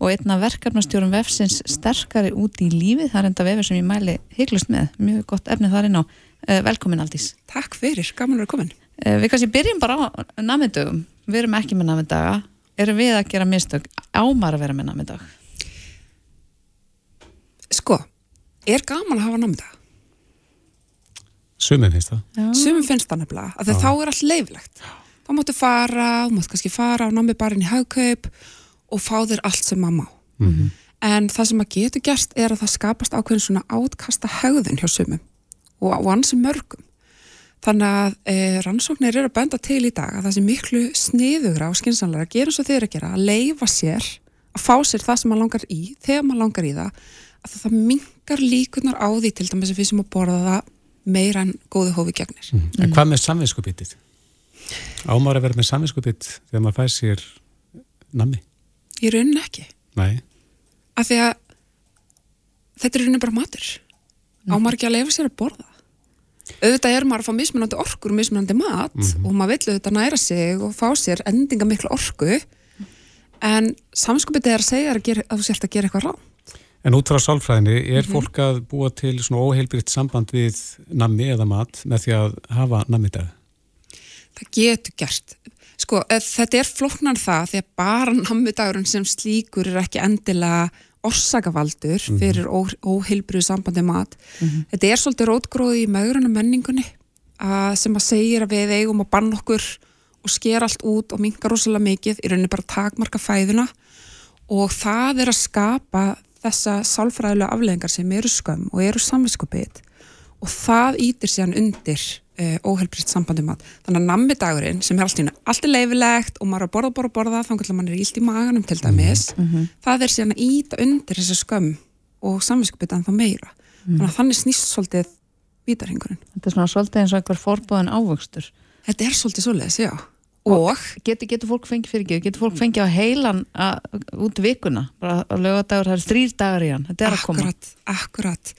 og einna verkefnastjórum vefsins sterkari út í lífið, það er enda vefur sem ég mæli hygglust með, mjög gott efnið þar inn á. Eh, velkomin Aldís. Takk fyrir, gaman að vera komin. Eh, við kannski byrjum bara á namindögum, við erum ekki með namindaga, erum við að gera mistök ámar að vera með namindag? Sko, er gaman að hafa namindag? Sumum finnst það. Sumum finnst það nefnilega, að þá er allt leiflegt. Þá máttu fara, þú máttu kannski fara á namibarinn í haugkaup og fá þér allt sem maður má. Mm -hmm. En það sem að getur gerst er að það skapast ákveðin svona átkasta haugðin hjá sumum og á ansi mörgum. Þannig að e, rannsóknir eru að benda til í dag að það sé miklu sniðugra og skinsanlega að gera eins og þeir að gera, að leifa sér, að fá sér það sem maður langar í, þegar maður langar í það, að það mingar líkunar á því til dæmis að við sem að borða það meira en góðu hófi gegnir. Mm. En hvað með samvinskupitið? Ámar að vera með samvinskupit þegar maður fæ sér nammi? Í raunin ekki. Nei. Af því að þetta er raunin bara matur. Mm. Ámar ekki að lefa sér að borða. Auðvitað er maður að fá mismunandi orkur og mismunandi mat mm -hmm. og maður vil auðvitað næra sig og fá sér endinga miklu orku en samskupið er að segja að, gera, að þú sért að gera eitthvað rátt. En út frá sálfræðinni, er mm -hmm. fólk að búa til svona óheilbrytt samband við nammi eða mat með því að hafa nammidag? Það getur gert. Sko, þetta er floknar það því að bara nammidagurinn sem slíkur er ekki endilega orsakavaldur mm -hmm. fyrir ó, óheilbryðu sambandi mat. Mm -hmm. Þetta er svolítið rótgróði í maðurinn menningunni að, sem að segja að við eigum að banna okkur og sker allt út og mingar rosalega mikið, í rauninni bara takmarka fæðuna og það er að skapa þessa sálfræðilega afleggingar sem eru skömm og eru samvinskupið og það ítir síðan undir uh, óheilbriðt sambandi mat. Þannig að nammidagurinn sem er alltaf alltaf leifilegt og maður er að borða, borða, borða þannig að maður er ílt í maganum til dæmis mm -hmm. það er síðan að íta undir þessa skömm og samvinskupið en það meira. Mm -hmm. Þannig að snýst svolítið vítarhingurinn. Þetta er svona svolítið eins og einhver forbóðan ávöxtur. Þetta er svolítið svolítið, já og getur, getur fólk fengið fyrir ekki getur fólk fengið á heilan að, út vikuna, bara á lögadagur það er þrýr dagar í hann, þetta er akkurat, að koma. Akkurat,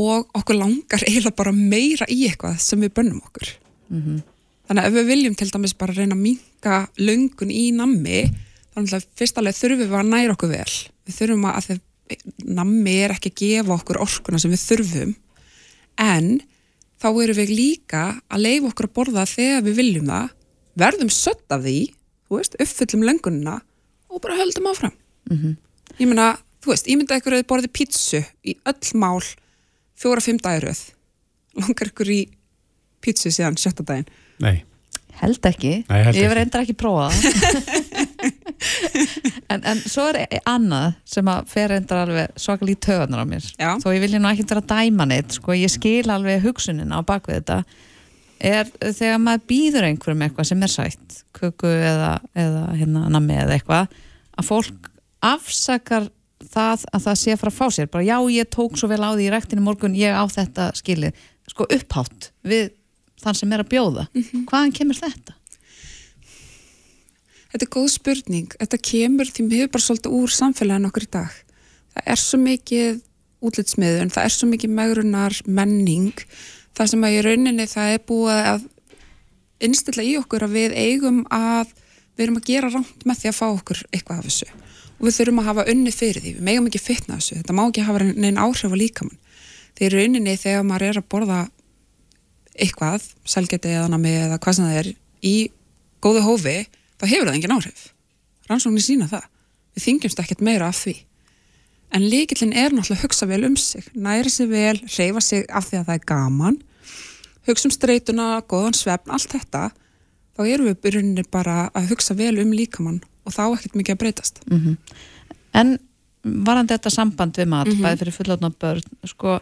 og okkur langar eiginlega bara meira í eitthvað sem við bönnum okkur. Mm -hmm. þannig að ef við viljum til dæmis bara reyna að minka löngun í nammi þannig að fyrst alveg þurfum við að næra okkur vel. Við þurfum að, að nammi er ekki að gefa okkur orkuna sem við þurfum. En þá erum við líka að leifa okkur að borða þegar við viljum það verðum sött af því, þú veist, uppfyllum löngunina og bara höldum áfram. Mm -hmm. Ég meina, þú veist, ég myndi að ykkur að þið borði pítsu í öll mál fjóra-fimm dagiröð. Langar ykkur í pítsu síðan sjötta daginn? Nei. Held ekki. Nei, held ég verði endur ekki prófað. en, en svo er annað sem að fer endur alveg svakal í töðunar á mér. Já. Þó ég vilja nú ekki vera að dæma neitt, sko, ég skil alveg hugsunina á bakvið þetta er þegar maður býður einhverjum eitthvað sem er sætt, kuku eða, eða hérna nammi eða eitthvað að fólk afsakar það að það sé fara að fá sér. Bara já ég tók svo vel á því í rektinu morgun ég á þetta skilið, sko upphátt við þann sem er að bjóða. Mm -hmm. hvaðan kemur þetta? Þetta er góð spurning. Þetta kemur því við hefur bara svolítið úr samfélagin okkur í dag. Það er svo mikið útlitsmiðun, það er svo mikið megrunar menning það sem að í rauninni það er búið að innstilla í okkur að við eigum að við erum að gera rámt með því að fá okkur eitthvað af þessu. Og við þurfum að hafa unni fyrir því, við megum ekki fytna þessu. Þetta má ekki hafa neina áhrif á líkamann. Þegar í rauninni þegar maður er að borða eitthvað, selgeti eða nami eða hvað sem það er í góðu hófi, þá hefur það engin áhrif. Rannsóknir sína það. Við þingjumst ekkert meira af því en líkillin er náttúrulega að hugsa vel um sig næri sig vel, reyfa sig af því að það er gaman hugsa um streytuna, goðan svefn, allt þetta þá erum við byrjunni bara að hugsa vel um líkamann og þá ekkert mikið að breytast mm -hmm. En varandi þetta samband við mat, mm -hmm. bæði fyrir fullátna börn sko,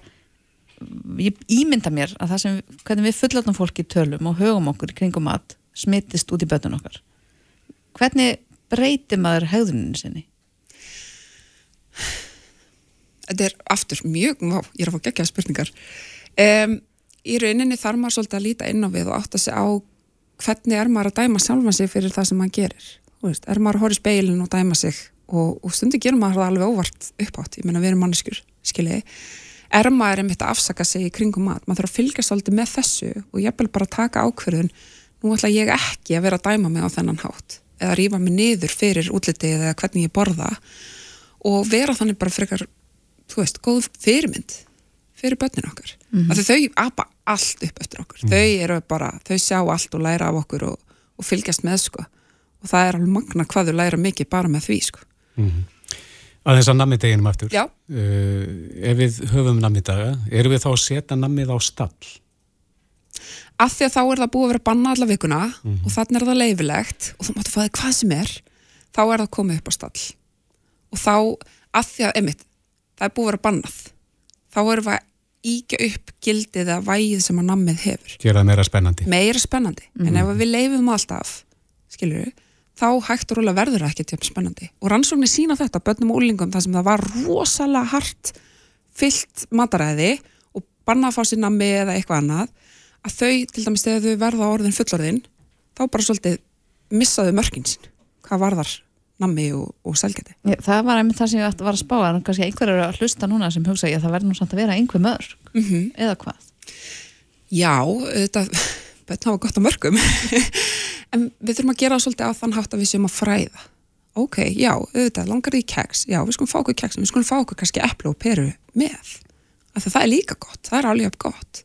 ég ímynda mér að það sem, hvernig við fullátna fólki tölum og högum okkur kringum mat smittist út í börnun okkar hvernig breytir maður hegðuninu sinni? Þetta er aftur mjög, vá, ég er að fá geggjað spurningar. Um, í rauninni þarf maður svolítið að líta inn á við og átta sig á hvernig er maður að dæma sjálfa sig fyrir það sem maður gerir. Veist, er maður að horfa í speilin og dæma sig? Og, og stundu gerum maður það alveg óvart uppátt, ég menna við erum manneskur skiljiði, er maður einmitt að afsaka sig í kringum mat, maður þarf að fylgjast aldrei með þessu og ég vil bara taka ákverðun nú ætla ég ekki að vera að dæma mig á þennan hátt eða rýfa mig niður fyrir útlitið eða hvernig ég borða og vera þannig bara frekar þú veist, góð fyrirmynd fyrir börnin okkar mm -hmm. þau apa allt upp eftir okkur mm -hmm. þau eru bara, þau sjá allt og læra af okkur og, og fylgjast með sko og það er alveg magna hvað þau læra mikið bara með því sko mm -hmm. Að þess að nammi deginum eftir Já uh, Ef við höfum nammi daga, erum við þá að setja nammið á stall? Af því að þá er það búið að vera banna alla vikuna og þannig er það leifilegt og þú máttu fæði hvað sem er þá er það komið upp á stall og þá, af því að, einmitt það er búið að vera bannað. Þá erum við að íkja upp gildið eða vægið sem að nammið hefur. Gera það meira spennandi. Meira spennandi, mm. en ef við leifum alltaf skilur við, þá hægt og róla verður það ekki til spennandi. Og rannsóknir sína þetta, börnum og úlingum, það sem það var rosalega hart fyllt mataræði og bannað að fá sér nammi eða eitthvað annað að þau, til dæmis þegar þau verða orðin fullorðin, þá bara svolítið missaðu mörginsinn, hvað var þar nammi og, og selgeti. Það var einmitt það sem ég var að spá en kannski einhver eru að hlusta núna sem hugsa ég að það verður nú samt að vera einhver mörg mm -hmm. eða hvað? Já, þetta hafa gott á mörgum en við þurfum að gera svolítið á þann hátt að við séum að fræða ok, já, auðvitað, langar því keks já, við skulum fá okkur keks, við skulum fá okkur kannski epplu og peru með af það er líka gott, það er alveg gott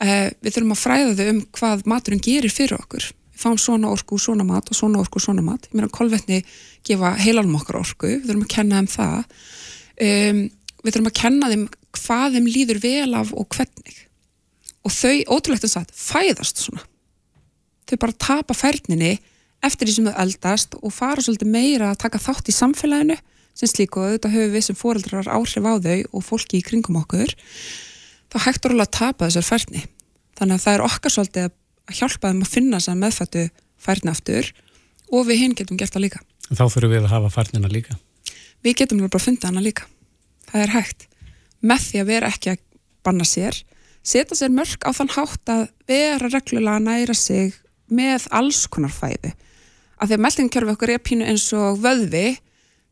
uh, við þurfum að fræða þau um hvað maturinn gerir fyrir okkur fáum svona orku, svona mat og svona orku, svona mat. Ég meina, kolvetni gefa heilanum okkar orku, við þurfum að kenna þeim það. Um, við þurfum að kenna þeim hvað þeim líður vel af og hvernig. Og þau, ótrúlegt en satt, fæðast svona. Þau bara tapa færninni eftir því sem þau eldast og fara svolítið meira að taka þátt í samfélaginu sem slíku og auðvitað höfum við sem fóreldrar áhrif á þau og fólki í kringum okkur þá hægt orðið að tapa þessar færni. Þannig að það er okkar svolítið að að hjálpa þeim að finna þess að meðfættu færðin aftur og við hinn getum gert það líka. Þá þurfum við að hafa færðina líka? Við getum bara að funda hana líka. Það er hægt. Með því að vera ekki að banna sér, setja sér mörg á þann hátt að vera reglulega að næra sig með alls konar fæði. Af því að meldingkjörfi okkur er pínu eins og vöðvi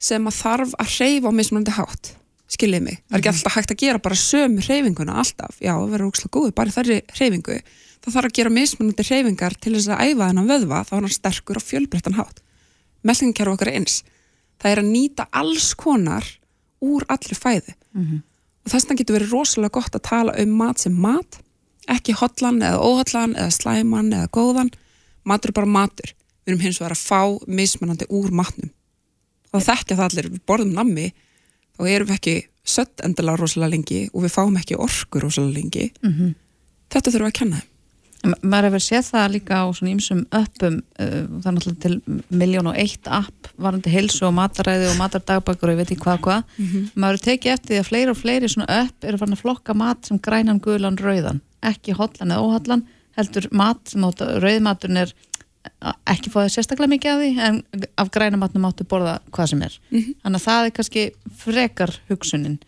sem að þarf að reyfa á mismunandi hátt. Skiljið mig. Það er ekki mhm. alltaf hægt að gera bara sömu reyfinguna alltaf. Já, það verður ógslag góð bara þærri reyfingu það þarf að gera mismunandi reyfingar til þess að æfa þennan vöðva þá er hann sterkur og fjölbreyttan hátt. Meldingarkerfi okkar eins. Það er að nýta alls konar úr allir fæði mm -hmm. og þess vegna getur verið rosalega gott að tala um mat sem mat ekki hotlan eða óhotlan eða slæman eða góðan. Matur er bara matur. Við erum hins vegar að fá mismunandi úr matnum. Og þekkja það allir, við borðum nammi þá erum við ekki sött endilega rosalega lengi og við fáum ekki orkur rosalega lengi. Mm -hmm. þetta þurfum við að kenna þeim maður hefur séð það líka á svona ímsum öppum uh, það er náttúrulega til miljón og eitt app varandi hilsu og mataræði og matardagbakur og ég veit ekki hvað hvað. Mm -hmm. maður hefur tekið eftir því að fleiri og fleiri svona öpp eru farin að flokka mat sem grænan, guðlan, rauðan. Ekki hotlan eða óhotlan heldur mat sem áttu, rauðmaturinn er ekki fóðið sérstaklega mikið af því en af grænamatnum áttu borða hvað sem er. Mm -hmm. þannig að það er kannski frekar hugsunin.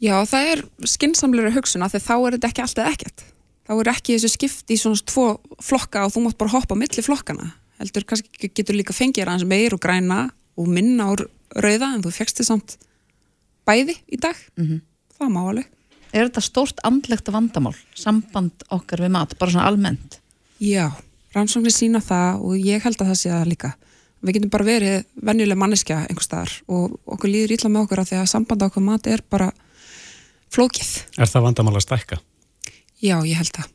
Já, það er skinsamlega hugsun að þá er þetta ekki alltaf ekkert þá er ekki þessu skipti í svona tvo flokka og þú mátt bara hoppa millir flokkana heldur kannski getur líka fengið aðeins meir og græna og minna á rauða en þú fegst þið samt bæði í dag mm -hmm. það má alveg Er þetta stórt andlegt vandamál samband okkar við mat, bara svona almennt? Já, rannsóknir sína það og ég held að það sé að líka við getum bara verið venjuleg manneskja einhver staðar og okkur líður ítla með okkur að því að samband okkar mat er bara flókið Er það vandamál að stækka? Já, ég held að.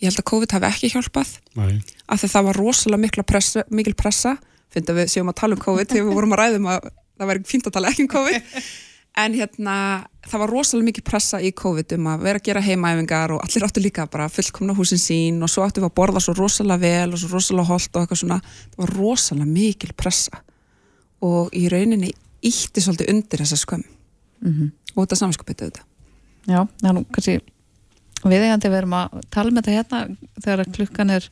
Ég held að COVID hafi ekki hjálpað. Nei. af því það var rosalega pressa, mikil pressa. Finnst að við séum að tala um COVID þegar við vorum að ræðum að það væri fínt að tala ekki um COVID. En hérna það var rosalega mikil pressa í COVID um að vera að gera heimaæfingar og allir áttu líka bara fullkomna húsin sín og svo áttu við að borða svo rosalega vel og svo rosalega holdt og eitthvað svona. Það var rosalega mikil pressa. Og í rauninni ítti svolítið undir þessa skömm. Mm -hmm. og þetta saminskapitið þetta Já, það er nú kannski Viðegandi við erum að tala með þetta hérna þegar klukkan er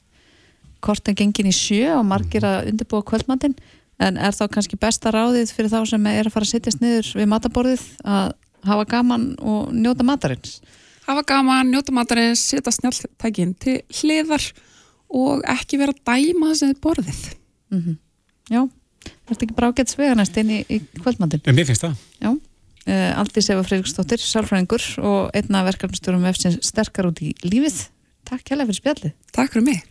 korten gengin í sjö og margir að undirbúa kvöldmattin en er þá kannski besta ráðið fyrir þá sem er að fara að sittjast niður við mataborðið að hafa gaman og njóta matarins? Hafa gaman, njóta matarins, setja snjáltækin til hliðar og ekki vera að dæma þessi borðið. Mm -hmm. Já, þetta er ekki bara ágætt sveganæst inn í, í kvöldmattin. En mér finnst það. Já. Uh, Aldís Eva Freiriksdóttir, sálfræðingur og einna verkefnstjórum eftir sterkar út í lífið. Takk hérlega fyrir spjallið. Takk fyrir mig